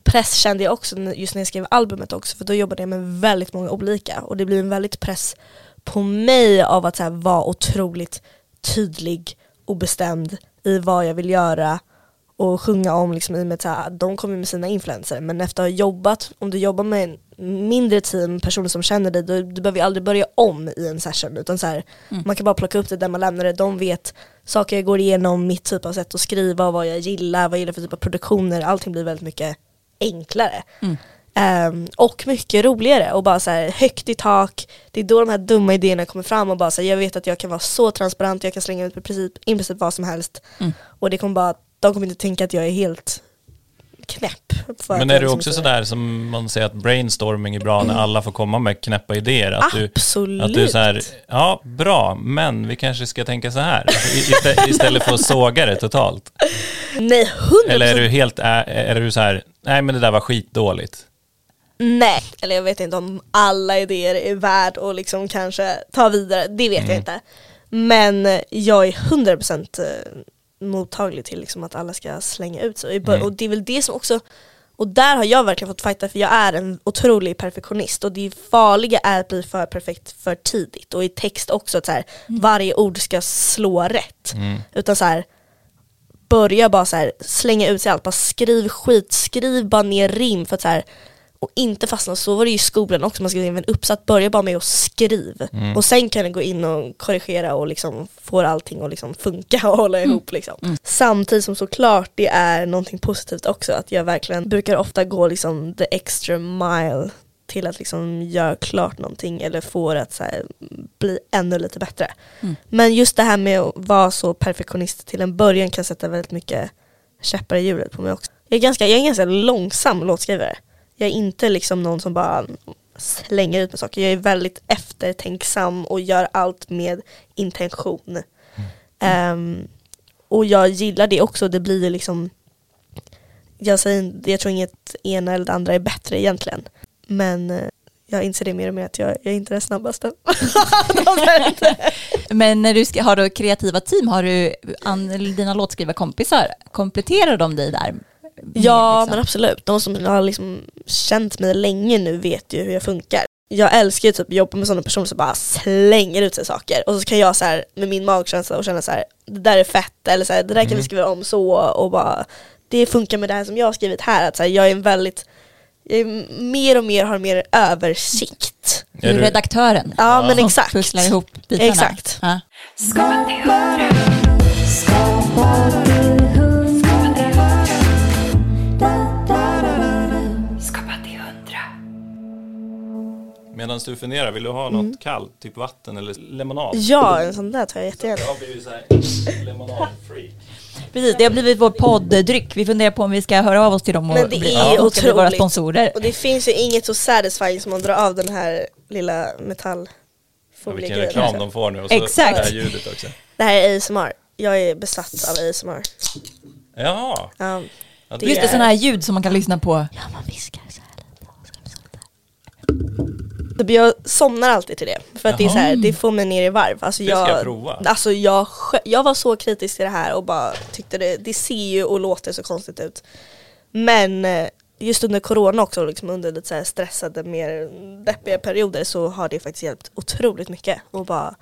press kände jag också just när jag skrev albumet också för då jobbade jag med väldigt många olika. Och det blir en väldigt press på mig av att så här, vara otroligt tydlig och bestämd i vad jag vill göra och sjunga om liksom i och med att så här, de kommer med sina influenser men efter att ha jobbat, om du jobbar med en mindre team, personer som känner dig, då, du behöver ju aldrig börja om i en session. Utan så här, man kan bara plocka upp det där man lämnar det, de vet saker jag går igenom, mitt typ av sätt att skriva, vad jag gillar, vad jag gillar för typ av produktioner, allting blir väldigt mycket enklare. Ehm, och mycket roligare och bara så här högt i tak. Det är då de här dumma idéerna kommer fram och bara så här, jag vet att jag kan vara så transparent, jag kan slänga ut i princip, i princip vad som helst. Mm. Och det kommer bara, de kommer inte tänka att jag är helt knäpp. Men är du liksom också sådär som man säger att brainstorming är bra när alla får komma med knäppa idéer? Att du, Absolut. att du så här, ja bra, men vi kanske ska tänka så här. Iste- Istället för att såga det totalt. Nej, hundra Eller är du helt, är, är du så här, nej men det där var skitdåligt. Nej, eller jag vet inte om alla idéer är värd att liksom kanske ta vidare, det vet jag inte. Men jag är 100% eh, mottaglig till liksom att alla ska slänga ut sig. Mm. Och det är väl det som också, och där har jag verkligen fått fighta för jag är en otrolig perfektionist och det farliga är att bli för perfekt för tidigt. Och i text också att så här, varje ord ska slå rätt. Mm. Utan så här, börja bara så här, slänga ut sig allt, bara skriv skit, skriv bara ner rim för att så här, och inte fastna, så var det ju i skolan också, man skrev en uppsats, börja bara med att skriv. Och sen kan du gå in och korrigera och liksom få allting att liksom funka och hålla ihop liksom. Samtidigt som såklart det är någonting positivt också, att jag verkligen brukar ofta gå liksom the extra mile till att liksom göra klart någonting eller få det att här, bli ännu lite bättre. Men just det här med att vara så perfektionist till en början kan sätta väldigt mycket käppar i hjulet på mig också. Jag är ganska, jag är en ganska långsam låtskrivare. Jag är inte liksom någon som bara slänger ut med saker. Jag är väldigt eftertänksam och gör allt med intention. Ehm, och jag gillar det också, det blir liksom jag, säger, jag tror inget ena eller det andra är bättre egentligen. Men eh, jag inser det mer och mer att jag, jag är inte den snabbaste. Men när du ska, har du kreativa team, har du an, dina låtskrivarkompisar, kompletterar de dig där? Ja liksom? men absolut, de som har liksom känt mig länge nu vet ju hur jag funkar. Jag älskar ju typ att jobba med sådana personer som bara slänger ut sig saker och så kan jag så här med min magkänsla och känna så här det där är fett eller så här, det där kan vi skriva om så och bara det funkar med det här som jag har skrivit här. Att så här, jag är en väldigt, mer och mer har mer översikt. Du är Är du- redaktören Ja men som exakt. pusslar ihop bitarna. Exakt. Ja. Medan du funderar, vill du ha något kallt, typ vatten eller lemonad? Ja en sån där tar jag jättegärna. Jag har blivit så här lemonadfreak. Precis, det har blivit vår podddryck. Vi funderar på om vi ska höra av oss till dem och Men det bli, är ska bli våra otroligt. sponsorer. Och det finns ju inget så satisfying som att dra av den här lilla Ja, vilken reklam de får nu och så Exakt. det här ljudet också. Det här är ASMR. Jag är besatt av ASMR. Jaha. Ja. Ja, Det Just det, är- sådana här ljud som man kan lyssna på. Ja, man viskar så här lite. Jag somnar alltid till det. För att det är så här, det får mig ner i varv. Alltså Det ska jag, jag prova. Alltså jag, jag var så kritisk till det här och bara tyckte det, det ser ju och låter så konstigt ut. Men eh, just under corona också, liksom under lite så här stressade, mer deppiga perioder så har det faktiskt hjälpt otroligt mycket. Och bara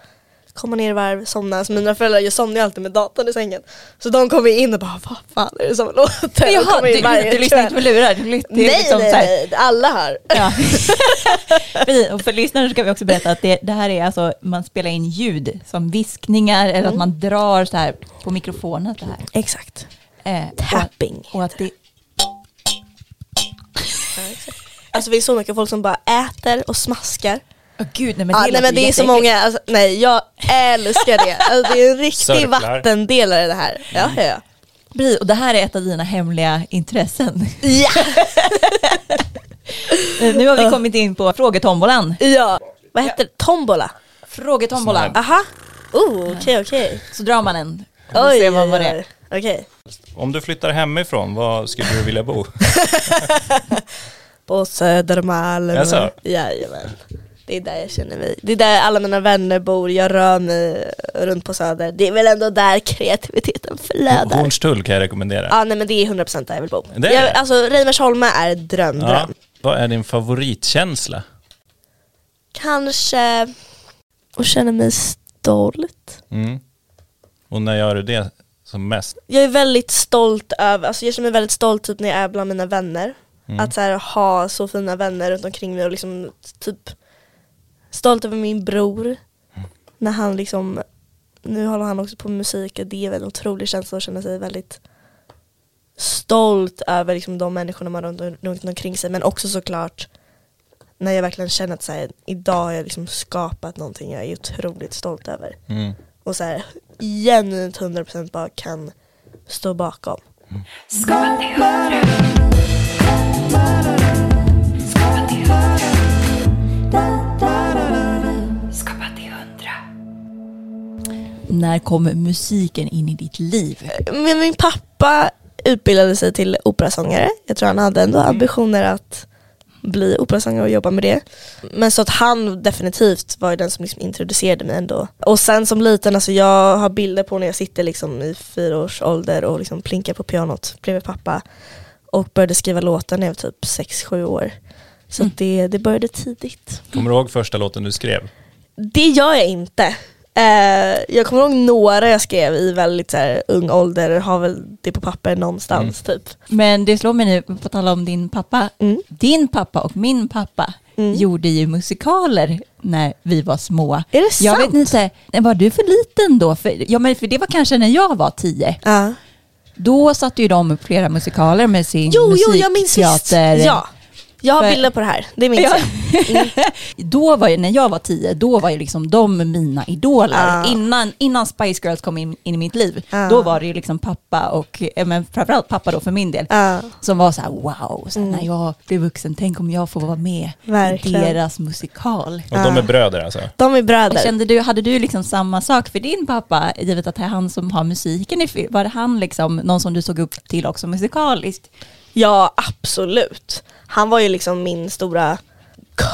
komma ner i varv, somna. Så mina föräldrar, jag somnar ju alltid med datorn i sängen. Så de kommer in och bara, vad fan är det som låter? Jaha, du, varje du lyssnar inte på lurar? Du, Nej, liksom nej, nej, alla har. Ja. Och för lyssnarna ska vi också berätta att det, det här är alltså, man spelar in ljud som viskningar eller Mm. att man drar så här på mikrofonen så här. Exakt. Eh, Tapping. Och, och att det, Alltså det är så mycket folk som bara äter och smaskar. Åh gud, nej men Ja, det nej men det är så många, alltså, nej jag älskar det. Alltså, det är en riktig Sörplar. vattendelare det här. Ja, ja, ja. Precis, och det här är ett av dina hemliga intressen. Ja! Eh, nu har vi kommit in på frågetombolan. ja. Vad heter det? Tombola? Frågetombolan. Aha. Oh, okej okej. Så drar man en. Och ser man vad det är. Okej. Om du flyttar hemifrån, var skulle du vilja bo? På Södermalm. Jaså? Jajamän. Det är där jag känner mig. Det är där alla mina vänner bor. Jag rör mig runt på Söder. Det är väl ändå där kreativiteten flödar. Hornstull kan jag rekommendera. Ja nej men det är 100% där jag vill bo. Det är jag, alltså Reimersholme är dröm, Ja. dröm. Vad är din favoritkänsla? Kanske att känna mig stolt. Mm. Och när gör du det som mest? Jag är väldigt stolt över, alltså jag känner mig väldigt stolt typ när jag är bland mina vänner. Mm. Att så här, ha så fina vänner runt omkring mig och liksom typ stolt över min bror. Mm. När han liksom, nu håller han också på med musik och det är väl en otrolig känsla att känna sig väldigt stolt över liksom, de människorna man har runt, runt omkring sig men också såklart när jag verkligen känner att så här, idag har jag liksom skapat någonting jag är otroligt stolt över. Mm. Och så här, genuint 100% bara kan stå bakom. Skapa När kom musiken in i ditt liv? Men min pappa utbildade sig till operasångare. Jag tror han hade ändå ambitioner att bli operasångare och jobba med det. Men så att han definitivt var ju den som liksom introducerade mig ändå. Och sen som liten, alltså jag har bilder på när jag sitter liksom i fyra års ålder och liksom plinkar på pianot bredvid pappa. Och började skriva låtar när jag var typ 6-7 år. Så att det, det började tidigt. Kommer du ihåg första låten du skrev? Det gör jag inte. Eh, jag kommer ihåg några jag skrev i väldigt så här, ung ålder, har väl det på papper någonstans typ. Men det slår mig nu, på tal om din pappa. Mm. Din pappa och min pappa Mm. gjorde ju musikaler när vi var små. Är det Jag sant? vet inte, var du för liten då? För, ja, men för det var kanske när jag var tio. Ja. Då satte ju de upp flera musikaler med sin Jo, jo, jag minns visst. musikteater. Ja, jag har För- bilder på det här. Det minns Ja. jag. Då var ju, när jag var tio, då var ju liksom de mina idoler. Ah. Innan, innan Spice Girls kom in, in i mitt liv, Ah. då var det ju liksom pappa och, eh, men framförallt pappa då för min del, Ja. som var så här wow, så här, när jag blir vuxen, tänk om jag får vara med Mm. Verkligen. i deras musikal. Och de är bröder alltså? De är bröder. Kände du, hade du liksom samma sak för din pappa, givet att det är han som har musiken i film? Var det han liksom någon som du såg upp till också musikaliskt? Ja, absolut. Han var ju liksom min stora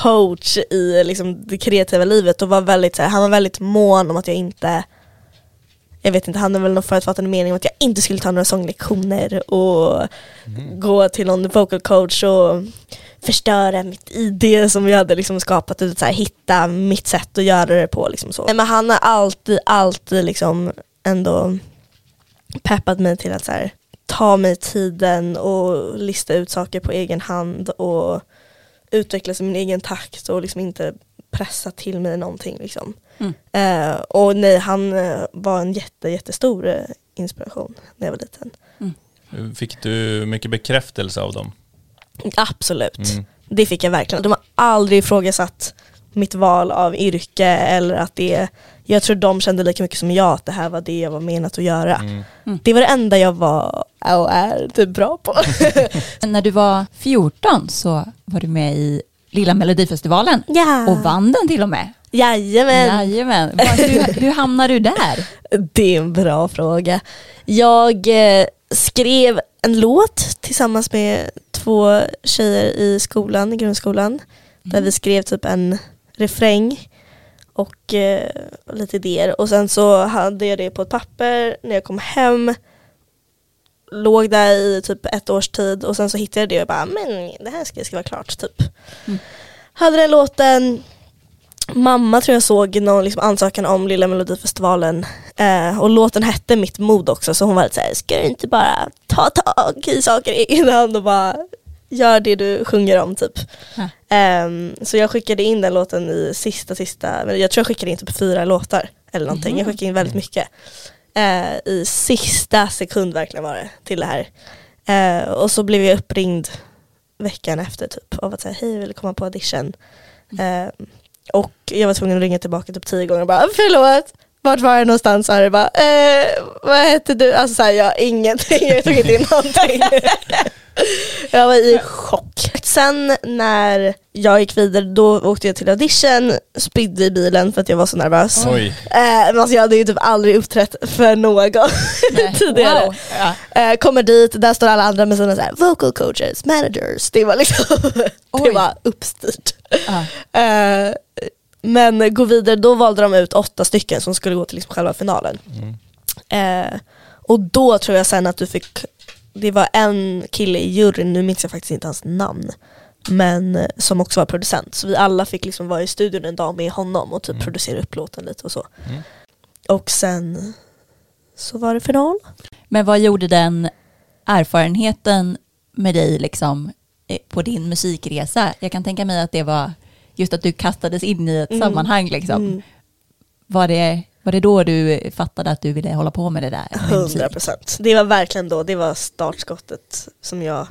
coach i liksom det kreativa livet och var väldigt, så här, han var väldigt mån om att jag inte jag vet inte, han hade väl någon förutfattande mening om att jag inte skulle ta några sånglektioner och gå till någon vocal coach och förstöra mitt ID som jag hade liksom skapat, och så här, hitta mitt sätt att göra det på. Liksom så. Men han har alltid, alltid liksom ändå peppat mig till att så här, ta mig tiden och lista ut saker på egen hand och utvecklas i min egen takt och liksom inte pressa till mig någonting. Liksom. Mm. Eh, och nej, han eh, var en jätte, jättestor eh, inspiration när jag var liten. Fick du mycket bekräftelse av dem? Absolut, Mm. det fick jag verkligen. De har aldrig ifrågasatt mitt val av yrke eller att det, jag tror de kände lika mycket som jag att det här var det jag var menat att göra. Mm. Det var det enda jag var och är typ bra på. När du var 14 så var du med i Lilla Melodifestivalen ja. och vann den till och med. Jajamän. Jajamän. Hur, hur hamnade du där? Det är en bra fråga. Jag eh, skrev en låt tillsammans med två tjejer i skolan, i grundskolan. Där vi skrev typ en refräng och eh, lite idéer. Och sen så hade jag det på ett papper när jag kom hem. Låg där i typ ett års tid och sen så hittade jag det och bara, men det här ska skriva klart typ. Mm. Hade den låten, mamma tror jag såg någon liksom ansökan om Lilla Melodifestivalen eh, och låten hette Mitt mod också så hon var lite såhär, ska du inte bara ta tag i saker i egen hand och bara gör det du sjunger om typ. Ja. Ehm, så jag skickade in den låten i sista, sista, men jag tror jag skickade in typ fyra låtar eller någonting. Jag skickade in väldigt mycket. Eh, I sista sekund verkligen var det till det här. Eh, och så blev jag uppringd veckan efter typ av att säga hej vill du komma på audition. Eh, och jag var tvungen att ringa tillbaka typ tio gånger och bara förlåt, vart var jag någonstans? Och bara, eh, vad heter du? Alltså såhär, jag ingenting, jag tog inte in någonting. jag var i chock. Sen när jag gick vidare då åkte jag till audition, spydde i bilen för att jag var så nervös. Oj. Eh, men alltså jag hade ju typ aldrig uppträtt för någon tidigare. Wow. Ja. Eh, kommer dit, där står alla andra med sina så här, vocal coaches, managers. Det var liksom, det var uppstyrt. Ja. Eh, men gå vidare, då valde de ut åtta stycken som skulle gå till liksom själva finalen. Eh, och då tror jag sen att du fick, det var en kille i juryn, nu minns jag faktiskt inte hans namn, men eh, som också var producent. Så vi alla fick liksom vara i studion en dag med honom och typ producera upp låten lite och så. Mm. Och sen så var det final. Men vad gjorde den erfarenheten med dig liksom eh, på din musikresa? Jag kan tänka mig att det var just att du kastades in i ett Mm. sammanhang liksom. Mm. Var det Var det då du fattade att du ville hålla på med det där? med musik? 100 procent. Det var verkligen då, det var startskottet som jag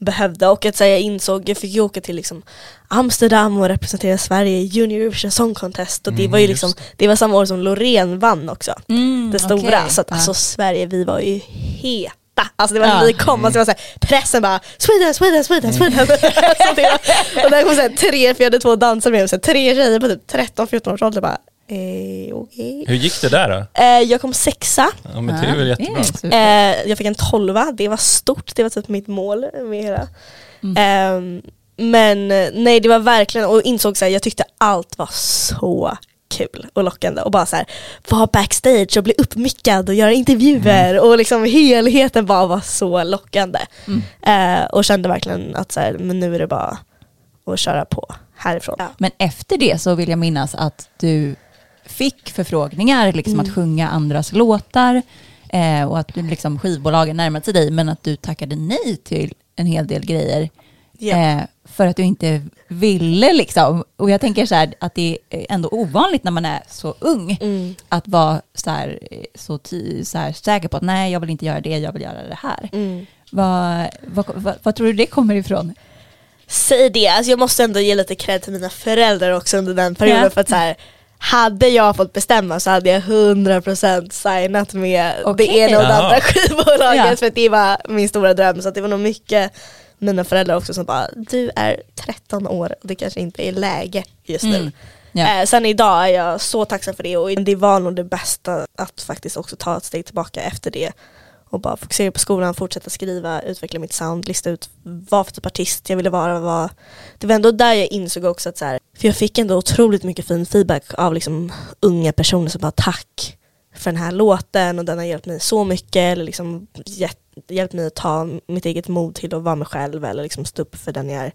behövde och att säga jag insåg, jag fick ju åka till liksom Amsterdam och representera Sverige i Junior Eurovision Song Contest och det Mm, var ju liksom, det var samma år som Loreen vann också. Mm, det stora. okej. Så att alltså Sverige, vi var ju heta. Alltså det var Ja. när vi kom, alltså det var så här, pressen bara Sweden, Sweden, Sweden, Sweden. så det var, och där kom så här, tre, för jag hade två dansare med mig, så här, tre tjejer på typ 13-14 års ålder bara eh, okej. Hur gick det där då? Eh, jag kom sexa, Ja, men det är väl jättebra. Eh, jag fick en tolva, det var stort, det var typ mitt mål med hela. Mm. Ehm, men eh, nej det var verkligen, och insåg så här, jag tyckte allt var så kul och lockande och bara så här vara backstage och bli uppmickad och göra intervjuer och liksom helheten bara var så lockande. Mm. Eh, och kände verkligen att så här, men nu är det bara att köra på härifrån. Ja. Men efter det så vill jag minnas att du fick förfrågningar liksom Mm. att sjunga andras låtar eh, och att du liksom skivbolagen närmade sig dig men att du tackade nej till en hel del grejer Ja. eh, för att du inte ville liksom. Och jag tänker så här att det är ändå ovanligt när man är så ung Mm. att vara så, här, eh, så, ty, så här säker på att nej jag vill inte göra det, jag vill göra det här. Mm. Vad, vad, vad, vad tror du det kommer ifrån? Säg det, alltså jag måste ändå ge lite cred till mina föräldrar också under den perioden Ja. för att så här, hade jag fått bestämma så hade jag 100% signat med Okej. det ena och det andra skivbolaget Ja. för det var min stora dröm så det var nog mycket mina föräldrar också som bara du är 13 år och det kanske inte är läge just nu. Mm. Ja. Eh, sen idag är jag så tacksam för det och det var nog det bästa att faktiskt också ta ett steg tillbaka efter det och bara fokusera på skolan, fortsätta skriva, utveckla mitt sound, lista ut vad för typ artist jag ville vara. Vad. Det var ändå där jag insåg också att så här, för jag fick ändå otroligt mycket fin feedback av liksom unga personer som bara tack för den här låten och den har hjälpt mig så mycket eller liksom hjälpt, mig att ta mitt eget mod till att vara mig själv eller liksom stå upp för den jag är.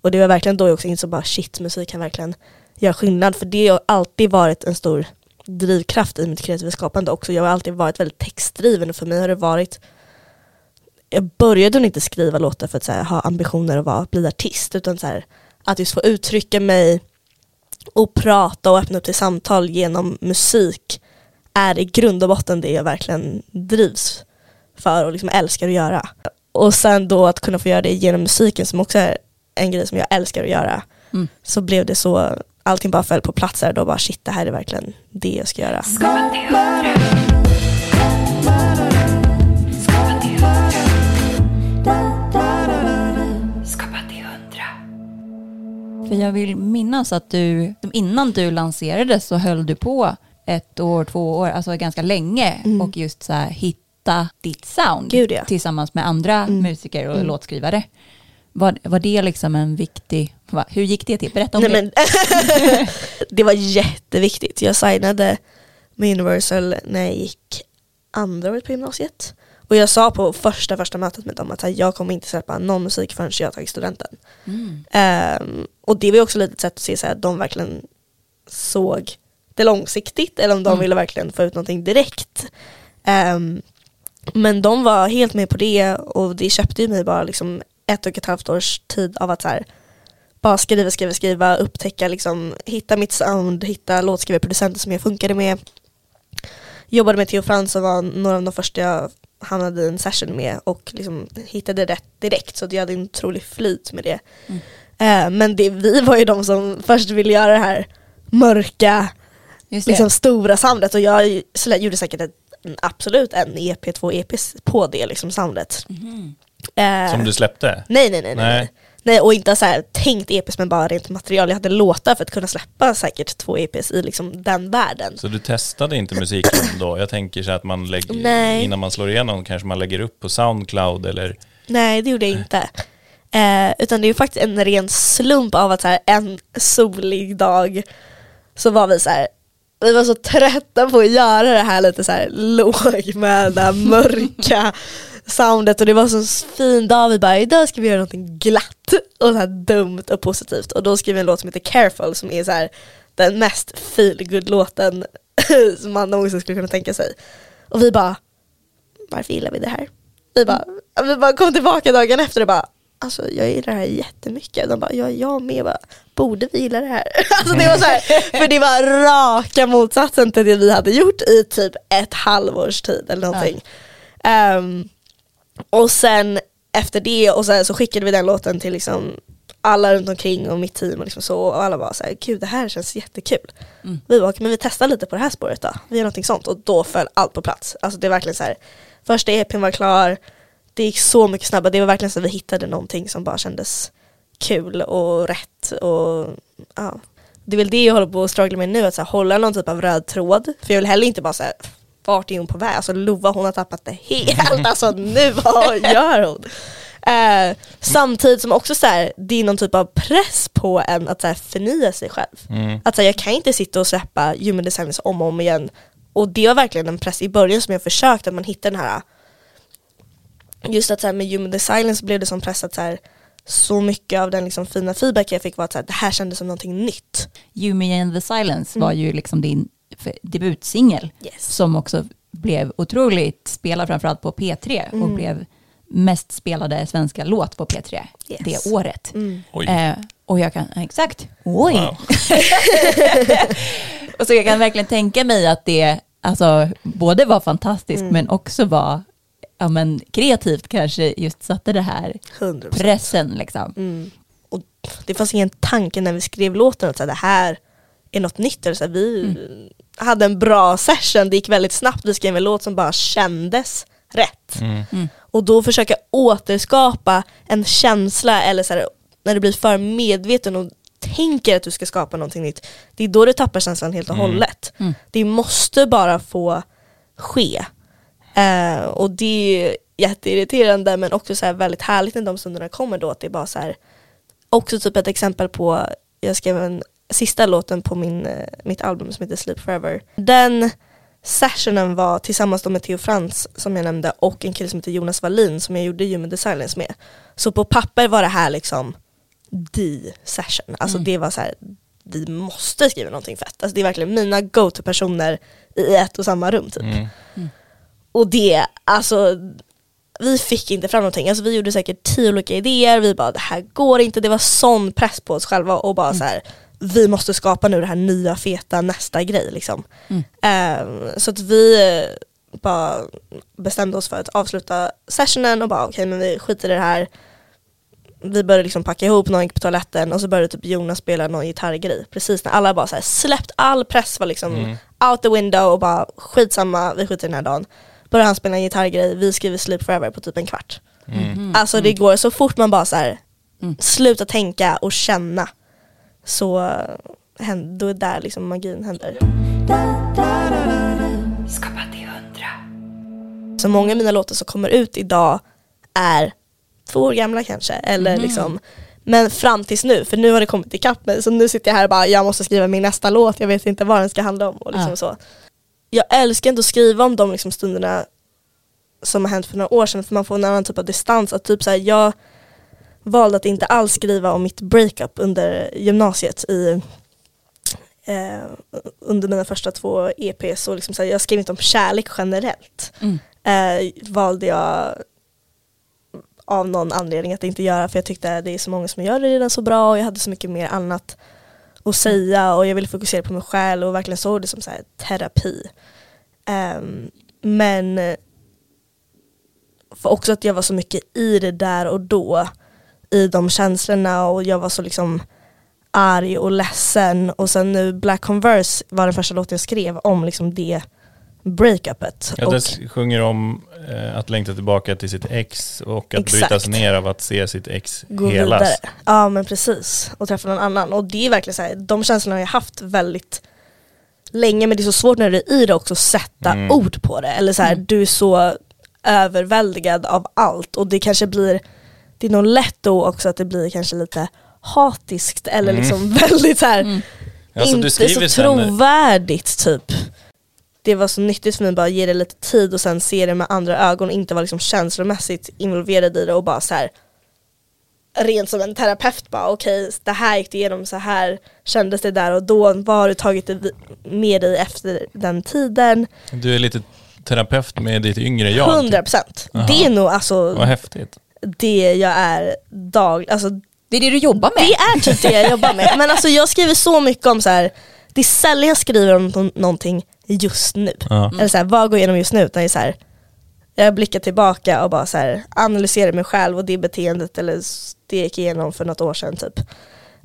Och det var verkligen då jag också insåg bara shit, musik kan verkligen göra skillnad för det har alltid varit en stor drivkraft i mitt kreativa skapande också. Jag har alltid varit väldigt textdriven och för mig har det varit jag började nog inte skriva låtar för att här, ha ambitioner att vara, bli artist utan så här, att just få uttrycka mig och prata och öppna upp till samtal genom musik är i grund och botten det jag verkligen drivs för och liksom älskar att göra. Och sen då att kunna få göra det genom musiken som också är en grej som jag älskar att göra Mm. så blev det så, allting bara föll på plats där då bara shit det här är verkligen det jag ska göra. För jag vill minnas att du, innan du lanserades så höll du på ett år, två år, alltså ganska länge och just så här hitta ditt sound Gud, ja. tillsammans med andra musiker och låtskrivare. Var, var det liksom en viktig, va, hur gick det till? Berätta om Nej, det. men, det var jätteviktigt. Jag signade med Universal när jag gick andra året på gymnasiet. Och jag sa på första första mötet med dem att här, jag kommer inte släppa någon musik förrän jag har tagit studenten. Mm. Ehm, och det var också lite ett sätt att se så här, att de verkligen såg det långsiktigt eller om de Mm. ville verkligen få ut någonting direkt. Ehm, men de var helt med på det och det köpte ju mig bara liksom ett och ett halvt års tid av att så här, bara skriva, skriva, skriva, upptäcka, liksom, hitta mitt sound, hitta låtskrivarproducenter som jag funkade med. Jobbade med Theo Frans som var några av de första jag hamnade i en session med och liksom hittade rätt direkt så att jag hade en otrolig flyt med det. Mm. Eh, men det, vi var ju de som först ville göra det här mörka, det. liksom stora soundet och jag gjorde säkert ett, en, absolut en EP, två EPs på det liksom soundet. Eh, Som du släppte? Nej nej nej. nej. Nej. Nej. och inte så här, tänkt EPs men bara rent material. Jag hade låtar för att kunna släppa säkert två EPs i liksom den världen. Så du testade inte musiken då? Jag tänker så att man lägger, Nej. innan man slår igenom kanske man lägger upp på Soundcloud eller Nej det gjorde jag inte. Eh, utan det är ju faktiskt en ren slump av att så här, en solig dag så var vi så här vi var så trötta på att göra det här lite så här lågmälda, mörka soundet och det var så fin dag, vi bara idag ska vi göra någonting glatt och så här dumt och positivt och då skrev vi en låt som heter Careful som är så här den mest feel låten som man någonsin skulle kunna tänka sig. Och vi bara, varför gillar vi det här? Vi bara, vi bara kom tillbaka dagen efter och bara, alltså jag gillar det här jättemycket. De bara, ja jag med, bara, borde vi gilla det här? alltså det var så här, för det var raka motsatsen till det vi hade gjort i typ ett halvårs tid eller någonting. Ehm, och sen efter det och sen så skickade vi den låten till liksom alla runt omkring och mitt team och, liksom så, och alla bara såhär, gud det här känns jättekul. Mm. Vi bara, men vi testar lite på det här spåret då, vi gör någonting sånt och då föll allt på plats. Alltså det är verkligen så här. första EPn var klar, det gick så mycket snabbare, det var verkligen så att vi hittade någonting som bara kändes kul och rätt och ja. Det är väl det jag håller på att struggla med nu, att så här, hålla någon typ av röd tråd. För jag vill heller inte bara säga vart är hon på väg? Alltså Lova hon har tappat det helt, alltså nu vad gör hon? Eh, samtidigt som också så här, det är någon typ av press på en att så här, förnya sig själv. Mm. Att så här, jag kan inte sitta och släppa human designers om och om igen. Och det var verkligen en press i början som jag försökte, att man hittar den här Just att så här, med human design så blev det som press att så, här, så mycket av den liksom, fina feedback jag fick var att så här, det här kändes som någonting nytt. You Me and the Silence var ju liksom din debutsingel Yes. som också blev otroligt spelad framförallt på P3 och blev mest spelade svenska låt på P3 Yes. det året. Oj. Eh, och jag kan, exakt, oj. Wow. och så jag kan verkligen tänka mig att det alltså, både var fantastiskt men också var ja, men, kreativt kanske just satte det här 100%. pressen liksom. Mm. Och det fanns ingen tanke när vi skrev låten att så här, det här är något nytt. Eller så här, vi hade en bra session, det gick väldigt snabbt, vi skrev en låt som bara kändes rätt. Mm. Och då försöka återskapa en känsla eller så här, när du blir för medveten och tänker att du ska skapa någonting nytt, det är då du tappar känslan helt och hållet. Det måste bara få ske. Eh, och det är jätteirriterande men också så här väldigt härligt när de stunderna kommer då att det är bara så här också typ ett exempel på, jag skrev en sista låten på min, eh, mitt album som heter Sleep Forever. Den sessionen var tillsammans med Theo Frans som jag nämnde och en kille som heter Jonas Wallin som jag gjorde Human Designers med. Så på papper var det här liksom the session. Alltså det var så här, vi måste skriva någonting fett. Alltså det är verkligen mina go-to-personer i ett och samma rum typ. Mm. Och det, alltså vi fick inte fram någonting. Alltså vi gjorde säkert tio olika idéer, vi bara det här går inte, det var sån press på oss själva och bara så här vi måste skapa nu det här nya feta nästa grej liksom. Ehm, så att vi eh, bara bestämde oss för att avsluta sessionen och bara okej men vi skiter i det här. Vi började liksom packa ihop, någon gick på toaletten och så började typ Jonas spela någon gitarrgrej. Precis när alla bara så här, släppt all press var liksom out the window och bara skitsamma, vi skiter i den här dagen. Började han spela en gitarrgrej, vi skriver Sleep Forever på typ en kvart. Alltså det går så fort man bara så här, slutar tänka och känna så då är där liksom magin händer. Skapa till hundra. Så många av mina låtar som kommer ut idag är två år gamla kanske. Eller liksom, men fram tills nu, för nu har det kommit ikapp mig. Så nu sitter jag här och bara, jag måste skriva min nästa låt, jag vet inte vad den ska handla om. Och liksom Ja. så. Jag älskar inte att skriva om de liksom stunderna som har hänt för några år sedan, för man får en annan typ av distans. Att typ så här, jag valde att inte alls skriva om mitt breakup under gymnasiet i eh, under mina första två EPs och liksom så här, jag skrev inte om kärlek generellt. Mm. Eh, valde jag av någon anledning att inte göra för jag tyckte det är så många som gör det redan så bra och jag hade så mycket mer annat att säga och jag ville fokusera på mig själv och verkligen såg det som så här terapi. Ehm, men eh, för också att jag var så mycket i det där och då i de känslorna och jag var så liksom arg och ledsen och sen nu Black Converse var den första låten jag skrev om liksom det breakupet. Ja, det sjunger om eh, att längta tillbaka till sitt ex och att Exakt. brytas ner av att se sitt ex gå helas. vidare. Ja men precis, och träffa någon annan. Och det är verkligen så här, de känslorna har jag haft väldigt länge men det är så svårt när du är i det också att sätta Mm. ord på det. Eller så här, du är så överväldigad av allt och det kanske blir, det är nog lätt då också att det blir kanske lite hatiskt eller Mm. liksom väldigt så här, du inte skriver så sen- trovärdigt typ. Det var så nyttigt för mig bara att ge det lite tid och sen se det med andra ögon och inte vara liksom känslomässigt involverad i det och bara så här rent som en terapeut bara okej det här gick det igenom, så här kändes det där och då, vad har du tagit med dig efter den tiden? Du är lite terapeut med ditt yngre jag. 100 procent. Jaha. Det är nog alltså, Vad häftigt. Det jag är dag, alltså Det är det du jobbar med. det är typ det jag jobbar med. Men alltså jag skriver så mycket om så här. det är sällan jag skriver om nå- någonting just nu. Ja. Eller så här, vad går igenom just nu? Utan det är så här, jag blickar tillbaka och bara så här, analyserar mig själv och det beteendet eller det jag gick igenom för något år sedan typ.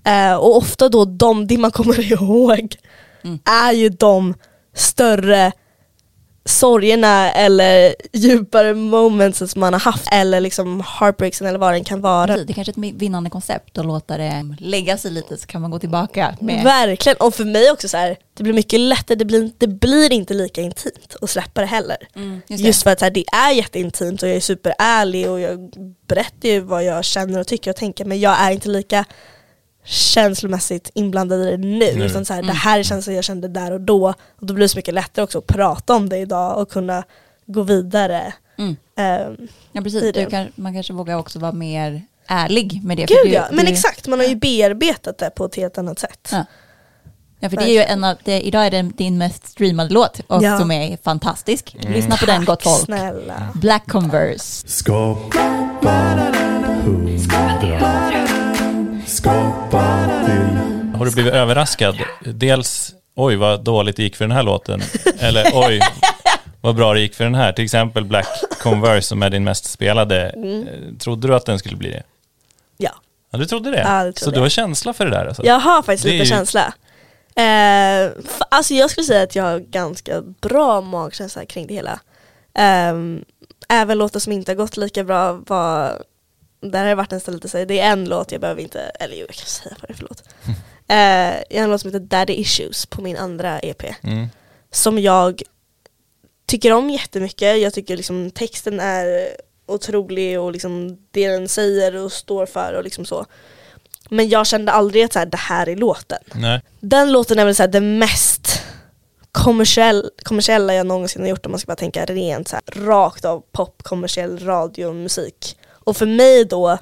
Eh, och ofta då de, det man kommer ihåg Mm. är ju de större sorgerna eller djupare moments som man har haft eller liksom heartbreaksen eller vad den kan vara. Precis, Det är kanske är ett vinnande koncept att låta det lägga sig lite så kan man gå tillbaka med Verkligen, och för mig också så här, det blir mycket lättare, det blir, det blir inte lika intimt att släppa det heller. Mm, just det. Just för att här, det är jätteintimt och jag är superärlig och jag berättar ju vad jag känner och tycker och tänker men jag är inte lika känslomässigt inblandad i det nu. Nu. Utan så här, det här är känslor jag kände där och då. Och då blir det så mycket lättare också att prata om det idag och kunna gå vidare. Mm. Ehm, Ja precis, det. du kan, man kanske vågar också vara mer ärlig med det. för gud du, ja, men du, exakt, man har ju bearbetat det på ett helt annat sätt. Ja. Ja för det är ju en av, det, idag är det din mest streamade låt och Ja. som är fantastisk. Lyssna på den gott folk. Snälla. Black Converse. Skapa. Skapa. Har du blivit överraskad? Dels, oj vad dåligt det gick för den här låten. Eller oj, vad bra det gick för den här. Till exempel Black Converse som är din mest spelade. Mm. Eh, Trodde du att den skulle bli det? Ja. Ja, du trodde det? Ja, det trodde Så du jag. har känsla för det där alltså? Jag har faktiskt Det lite ju- känsla. Eh, alltså jag skulle säga att jag har ganska bra magkänsla kring det hela. Ehm, även låtar som inte har gått lika bra var, där har det varit så här, det är en låt jag behöver inte, eller jo jag kan säga vad det är för låt. Eh, en låt som heter Daddy Issues på min andra EP. Mm. Som jag tycker om jättemycket. Jag tycker liksom texten är otrolig och liksom det den säger och står för och liksom så. Men jag kände aldrig att så här, det här är låten. Nej. Den låten är väl så här, det mest kommersiell, kommersiella jag någonsin har gjort om man ska bara tänka rent så här, rakt av pop, kommersiell radio, musik. Och för mig då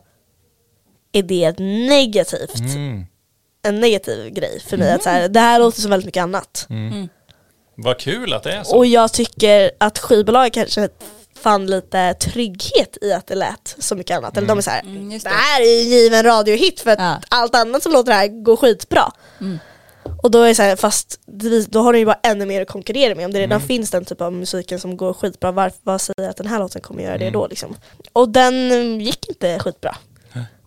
är det ett negativt, Mm. en negativ grej för mig. Att så här, det här låter som väldigt mycket annat. Mm. Vad kul att det är så. Och jag tycker att skivbolag kanske fann lite trygghet i att det lät så mycket annat. Eller de är såhär, Mm, just det det. här är ju en given radiohit för att Ja. allt annat som låter här går skitbra. Mm. Och då är det så här, fast då har du ju bara ännu mer att konkurrera med. Om det redan Mm. finns den typ av musiken som går skitbra, varför vad säger att den här låten kommer göra Mm. det då liksom? Och den mm, gick inte skitbra.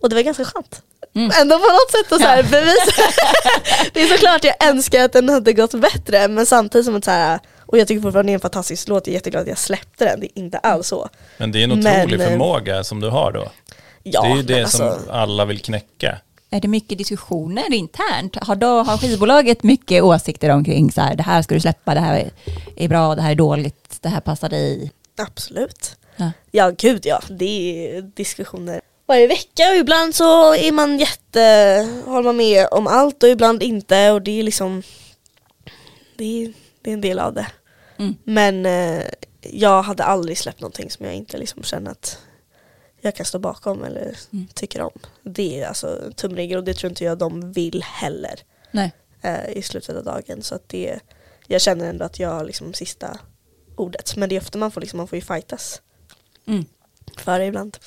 Och det var ganska skönt. Mm. Ändå på något sätt att så här Ja. bevisa. det är såklart jag önskar att den hade gått bättre men samtidigt som att så här, och jag tycker fortfarande det är en fantastisk låt, jag är jätteglad att jag släppte den, det är inte alls så. Men det är en Men, otrolig eh, förmåga som du har då. Ja, det är ju det men som alltså, alla vill knäcka. Är det mycket diskussioner internt? Har, då, har skivbolaget mycket åsikter omkring så här, det här ska du släppa, det här är, bra, det här är dåligt, det här passar dig? absolut. Ja. Ja gud ja, det är diskussioner varje vecka och ibland så är man jätte, håller man med om allt och ibland inte och det är liksom det är, det är en del av det. Mm. Men eh, jag hade aldrig släppt någonting som jag inte liksom känner att jag kan stå bakom eller Mm. tycker om. Det är alltså en tumregel och det tror inte jag de vill heller Nej. eh, i slutet av dagen. Så att det, jag känner ändå att jag har liksom sista ordet. Men det är ofta man får, liksom, man får ju fightas Mm. för det ibland.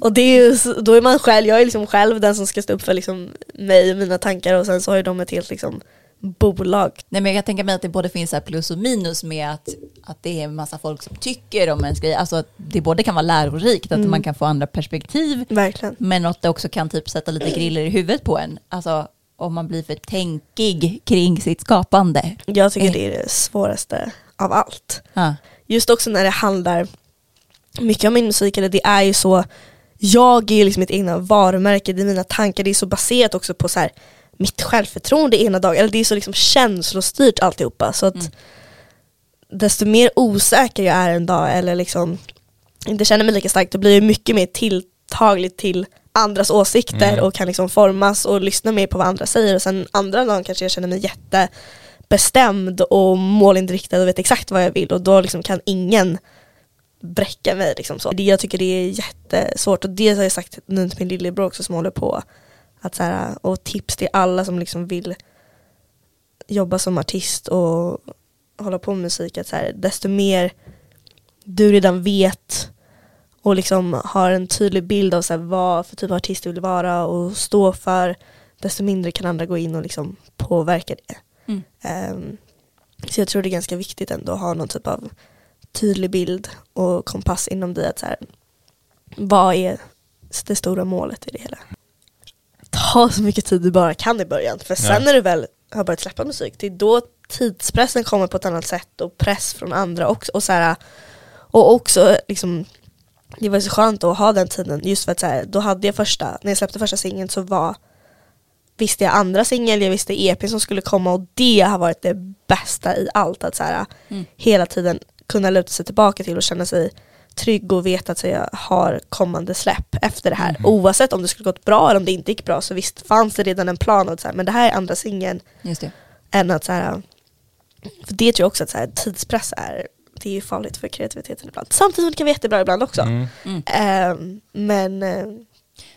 Och det är ju, då är man själv, jag är liksom själv den som ska stå upp för liksom mig och mina tankar och sen så har ju de ett helt liksom bolag. Nej, men jag kan tänka mig att det både finns plus och minus med att, att det är en massa folk som tycker om ens grej. Alltså att det både kan vara lärorikt, att Mm. man kan få andra perspektiv, Verkligen. men att det också kan typ sätta lite griller i huvudet på en. Alltså om man blir för tänkig kring sitt skapande. Jag tycker Eh. det är det svåraste av allt. Ja. Just också när det handlar mycket om min musik, eller det är ju så, jag är ju liksom mitt egna varumärke, det är mina tankar, det är så baserat också på så här, mitt självförtroende ena dagen, eller det är så liksom känslostyrt alltihopa. Så att Mm. desto mer osäker jag är en dag, eller liksom inte känner mig lika starkt, då blir jag mycket mer tilltaglig till andras åsikter Mm. och kan liksom formas och lyssna mer på vad andra säger och sen andra dagen kanske jag känner mig jättebestämd och målinriktad och vet exakt vad jag vill och då liksom kan ingen bräcka mig. Liksom så. Det, jag tycker det är jättesvårt och det har jag sagt nu till min lillebror också som håller på. Att så här, och tips till alla som liksom vill jobba som artist och hålla på med musik. Att så här, desto mer du redan vet och liksom har en tydlig bild av så här, vad för typ av artist du vill vara och stå för, desto mindre kan andra gå in och liksom påverka det. Mm. Ehm, så jag tror det är ganska viktigt ändå att ha någon typ av tydlig bild och kompass inom dig. Att så här, vad är det stora målet i det hela? Ta så mycket tid du bara kan i början. För sen Ja. när du väl har börjat släppa musik, det är då tidspressen kommer på ett annat sätt och press från andra också. Och, så här, och också liksom det var så skönt att ha den tiden just för att så här, då hade jag första, när jag släppte första singeln så var visste jag andra singel, jag visste EP som skulle komma och det har varit det bästa i allt. Att så här, Mm. hela tiden kunna luta sig tillbaka till och känna sig trygg och veta att jag har kommande släpp efter det här. Oavsett om det skulle gått bra eller om det inte gick bra så visst fanns det redan en plan att så här, men det här är andra singeln än att så här, för det tror jag också att så här, tidspress är det är ju farligt för kreativiteten ibland. Samtidigt som det kan vara jättebra ibland också. Mm. Ehm, men eh,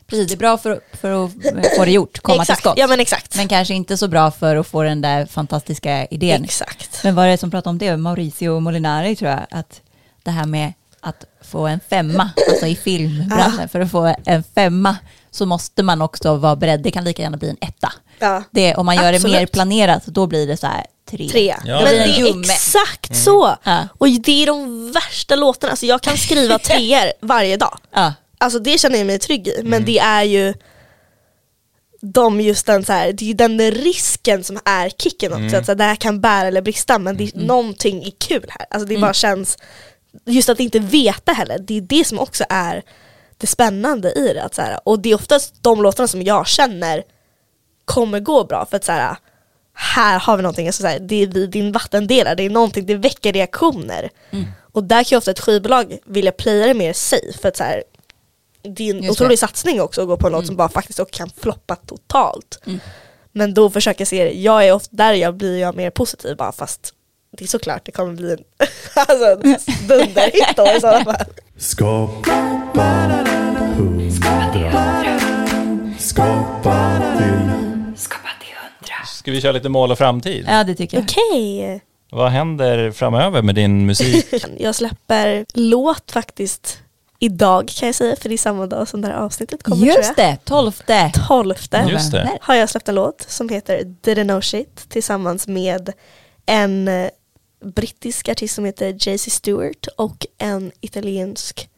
Precis, det är bra för, för att få det gjort, komma exakt, till skott. Ja men exakt. Men kanske inte så bra för att få den där fantastiska idén. exakt. Men vad är det som pratar om det? Mauricio Molinari tror jag, att det här med att få en femma, alltså i filmbranschen, för att få en femma så måste man också vara beredd, det kan lika gärna bli en etta. Ja. Det, om man gör det Absolut. mer planerat, då blir det så här tre. Tre. Ja. Men Det det är exakt så. Ja. Och det är de värsta låtarna. Alltså jag kan skriva treor varje dag. Ja, Alltså det känner jag mig trygg i. Men det är ju de just den så här, det är den risken som är kicken också. Att så här, det här kan bära eller brista men det är någonting är kul här. Alltså det bara känns, just att inte veta heller, det är det som också är det spännande i det. Att så här, och det är oftast de låtarna som jag känner kommer gå bra för att så här, här har vi någonting, alltså, så här, det är vi, din vattendelare, det är någonting, det väcker reaktioner. Och där kan ju ofta ett skivbolag vilja playa det mer safe för att så här, det är en Just otrolig det. satsning också att gå på en låt som bara faktiskt också kan floppa totalt. Mm. Men då försöker jag se det, jag är ofta, där jag blir jag mer positiv bara fast det är såklart det kommer bli en alltså, dunderhit då i sådana fall. Skapa hundra. Skapa till Ska vi köra lite mål och framtid? ja det tycker jag. Okej, Vad händer framöver med din musik? jag släpper låt faktiskt idag kan jag säga för det är samma dag som det här avsnittet kommer tror Just jag. det, tolfte. 12 Just det. har jag släppt en låt som heter Didn't know shit tillsammans med en brittisk artist som heter JC Stewart och en italiensk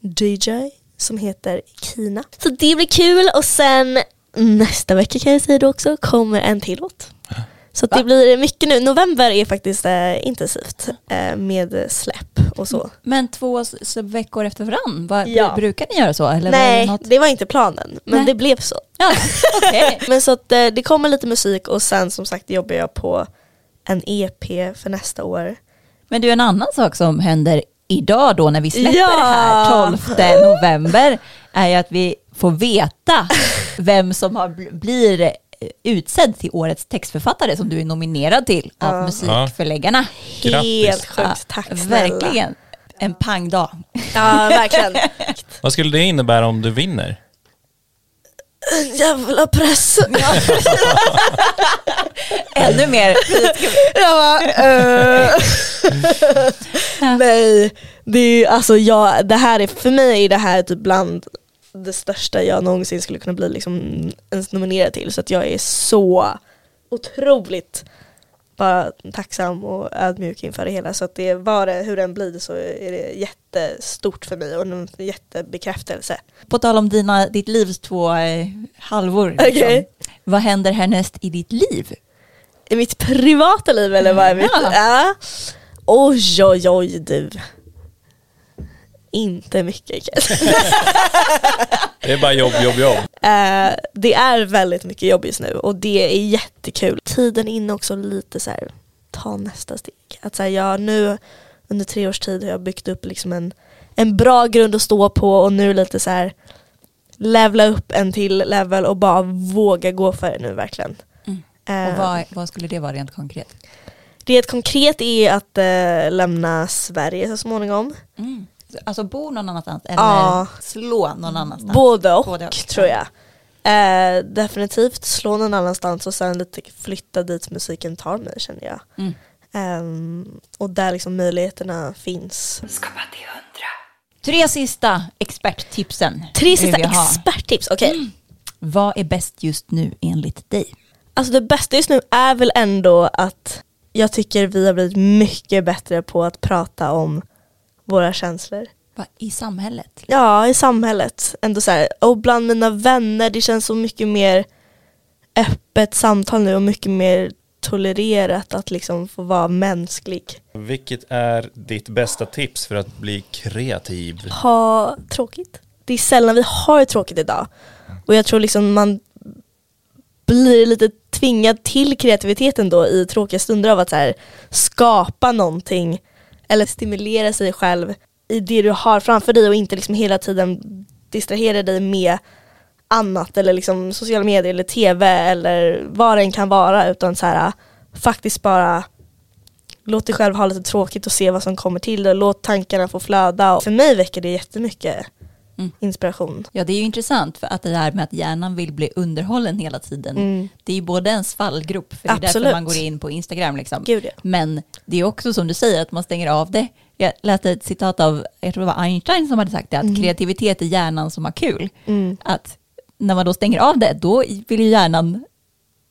DJ som heter Kina. Så det blir kul och sen nästa vecka kan jag säga det också kommer en till låt. Så det blir mycket nu. November är faktiskt eh, intensivt eh, med släpp och så. Men två veckor efter varann, vad, Ja. brukar ni göra så? Eller var Nej, det något? det var inte planen men Nej. det blev så. Ja, okej. Men så att eh, det kommer lite musik och sen som sagt jobbar jag på en EP för nästa år. Men du, en annan sak som händer idag då när vi släpper Ja. det här 12 november är ju att vi får veta vem som har, bl- blir utsedd till årets textförfattare som du är nominerad till av Ja. musikförläggarna. Grattis. Helt sjukt, tack Ja, snälla. Verkligen. En pangdag. Ja, verkligen. Vad skulle det innebära om du vinner? En jävla press. Ännu mer. Jag bara, eh. Nej, det är alltså jag, det här är, för mig är det här typ bland det största jag någonsin skulle kunna bli liksom ens nominerad till. Så att jag är så otroligt bara tacksam och ödmjuk inför det hela. Så att det var det, hur den blir så är det jättestort för mig och en jättebekräftelse. På tal om dina, ditt livs två eh, halvor. liksom. Okej. Vad händer härnäst i ditt liv? I mitt privata liv eller vad är mitt? Ja. Ja. Oj oj oj du. Inte mycket. Det är bara jobb, jobb, jobb. Eh, Det är väldigt mycket jobb just nu och det är jättekul. Tiden inne också lite så här, ta nästa steg. Att så här, jag nu under tre års tid har jag byggt upp liksom en, en bra grund att stå på och nu lite så här levla upp en till level och bara våga gå för det nu verkligen. Mm. Eh, Och vad, vad skulle det vara rent konkret? Det konkret är att eh, lämna Sverige så småningom. Mm. Alltså bo någon annanstans eller Ja. slå någon annanstans? Både och, Både och. tror jag. Eh, definitivt slå någon annanstans och sen lite flytta dit musiken tar mig känner jag. Mm. Ehm, och där liksom möjligheterna finns. Tre sista experttipsen. Tre sista experttips, okej. Vad är bäst just nu enligt dig? Alltså det bästa just nu är väl ändå att jag tycker vi har blivit mycket bättre på att prata om våra känslor. Va, I samhället? Ja, i samhället. Ändå så här, och bland mina vänner, det känns så mycket mer öppet samtal nu och mycket mer tolererat att liksom få vara mänsklig. Vilket är ditt bästa tips för att bli kreativ? Ha tråkigt. Det är sällan vi har tråkigt idag. Och jag tror liksom man blir lite tvingad till kreativiteten då i tråkiga stunder av att så här, skapa någonting eller stimulera sig själv i det du har framför dig och inte liksom hela tiden distrahera dig med annat eller liksom sociala medier eller tv eller vad det än kan vara utan så här, faktiskt bara låt dig själv ha lite tråkigt och se vad som kommer till dig. Låt tankarna få flöda. Och för mig väcker det jättemycket Mm. inspiration. Ja, det är ju intressant för att det där med att hjärnan vill bli underhållen hela tiden, Mm. det är ju både en fallgrop, för det är därför Absolut. man går in på Instagram liksom. Gud ja. Men det är också som du säger att man stänger av det. Jag läste ett citat av, jag tror det var Einstein som hade sagt det, att kreativitet är hjärnan som har kul. Mm. Att när man då stänger av det, då vill ju hjärnan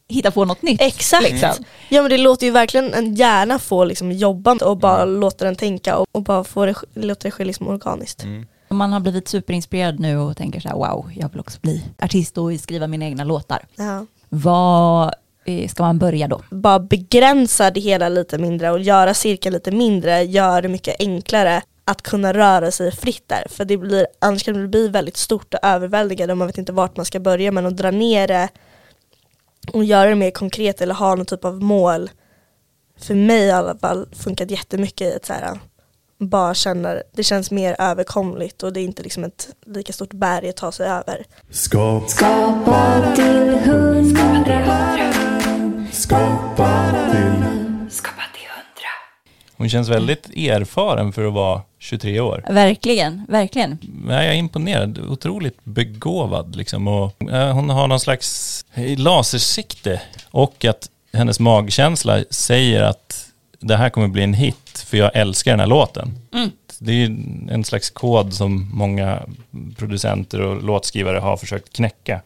hitta på något nytt. Exakt. liksom. Ja men det låter ju verkligen en hjärna få liksom jobba och bara låta den tänka och, och bara få det, låta det ske liksom organiskt. Om man har blivit superinspirerad nu och tänker så här, wow, jag vill också bli artist och skriva mina egna låtar. Ja. Vad eh, ska man börja då? Bara begränsa det hela lite mindre och göra cirkeln lite mindre gör det mycket enklare att kunna röra sig fritt där. För det blir, annars kan det bli väldigt stort och överväldigande och man vet inte vart man ska börja men att dra ner det och göra det mer konkret eller ha någon typ av mål för mig i alla fall funkat jättemycket i att så här, bara känna, det känns mer överkomligt och det är inte liksom ett lika stort berg att ta sig över. Skapa, Skapa till hundra. skapa till Hon känns väldigt erfaren för att vara 23 år. Verkligen, verkligen. Jag är imponerad, otroligt begåvad liksom. Och, eh, hon har någon slags lasersikte och att hennes magkänsla säger att det här kommer bli en hit för jag älskar den här låten. Mm. Det är en slags kod som många producenter och låtskrivare har försökt knäcka.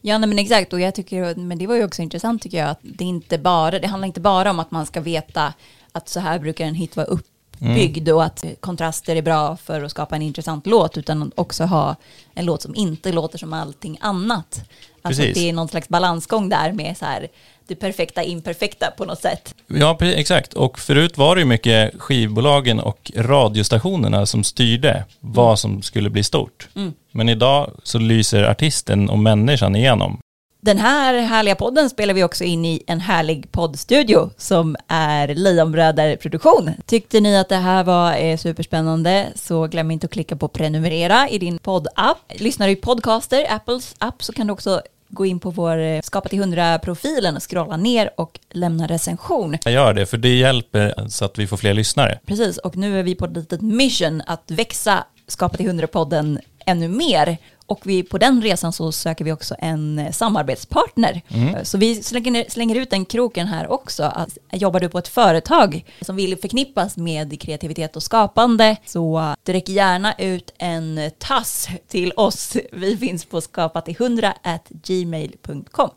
Ja, nej, men exakt. Och jag tycker, men det var ju också intressant tycker jag, att det inte bara, det handlar inte bara om att man ska veta att så här brukar en hit vara uppbyggd och att kontraster är bra för att skapa en intressant låt, utan också ha en låt som inte låter som allting annat. Alltså Precis. att det är någon slags balansgång där med så här, det perfekta imperfekta på något sätt. Ja, exakt. Och förut var det ju mycket skivbolagen och radiostationerna som styrde vad som skulle bli stort. Men idag så lyser artisten och människan igenom. Den här härliga podden spelar vi också in i en härlig poddstudio som är Lejonbröder Produktion. Tyckte ni att det här var eh, superspännande så glöm inte att klicka på prenumerera i din poddapp. Lyssnar du i podcaster, Apples app, så kan du också gå in på vår eh, Skapa till 100-profilen och scrolla ner och lämna recension. Jag gör det, för det hjälper så att vi får fler lyssnare. Precis, och nu är vi på ett litet mission att växa Skapa till 100-podden ännu mer. Och vi, på den resan så söker vi också en eh, samarbetspartner. Eh, Så vi slänger, slänger ut den kroken här också. Att jobbar du på ett företag som vill förknippas med kreativitet och skapande så eh, direkt gärna ut en tass till oss. Vi finns på skapatill100 at gmail.com.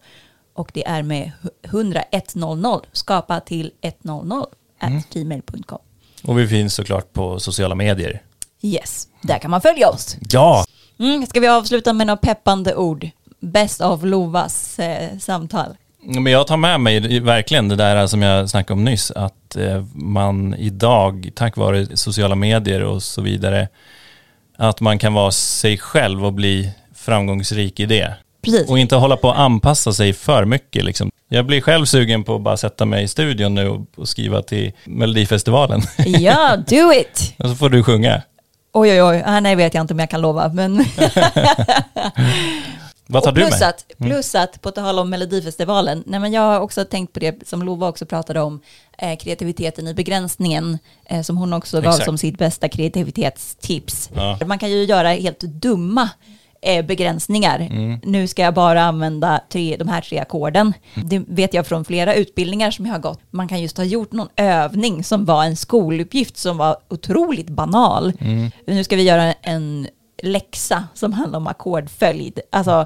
Och det är med 100 100 skapa till 100 at gmail.com. Och vi finns såklart på sociala medier. Yes, där kan man följa oss. Ja! Mm, ska vi avsluta med några peppande ord? Best of Lovas eh, samtal. Men jag tar med mig verkligen det där som jag snackade om nyss, att eh, man idag, tack vare sociala medier och så vidare, att man kan vara sig själv och bli framgångsrik i det. Precis. Och inte hålla på att anpassa sig för mycket. Liksom. Jag blir själv sugen på att bara sätta mig i studion nu och, och skriva till Melodifestivalen. Ja, do it! och så får du sjunga. Oj, oj, oj. Ah, nej, vet jag inte om jag kan lova. Men Vad tar du plus med? Att, plus att, på tal om Melodifestivalen, nej, men jag har också tänkt på det som Lova också pratade om, eh, kreativiteten i begränsningen, eh, som hon också gav Exakt. som sitt bästa kreativitetstips. Ja. Man kan ju göra helt dumma eh, begränsningar. Nu ska jag bara använda tre, de här tre ackorden. Det vet jag från flera utbildningar som jag har gått. Man kan just ha gjort någon övning som var en skoluppgift som var otroligt banal. Nu ska vi göra en läxa som handlar om ackordföljd. Alltså,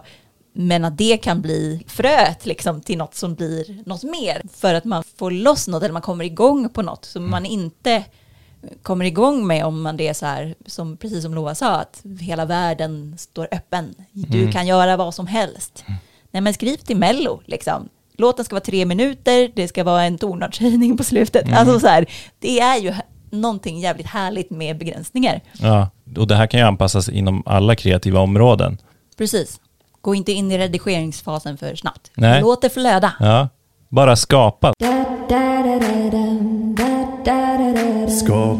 men att det kan bli fröet liksom till något som blir något mer. För att man får loss något eller man kommer igång på något som man inte kommer igång med om man det är så här, som, precis som Lova sa, att hela världen står öppen. Du kan göra vad som helst. Nej men skriv till Mello liksom. Låten ska vara tre minuter, det ska vara en tonartshöjning på slutet. Alltså så här, det är ju någonting jävligt härligt med begränsningar. Ja, och det här kan ju anpassas inom alla kreativa områden. Precis. Gå inte in i redigeringsfasen för snabbt. Nej. Låt det flöda. Ja, bara skapa. Skål.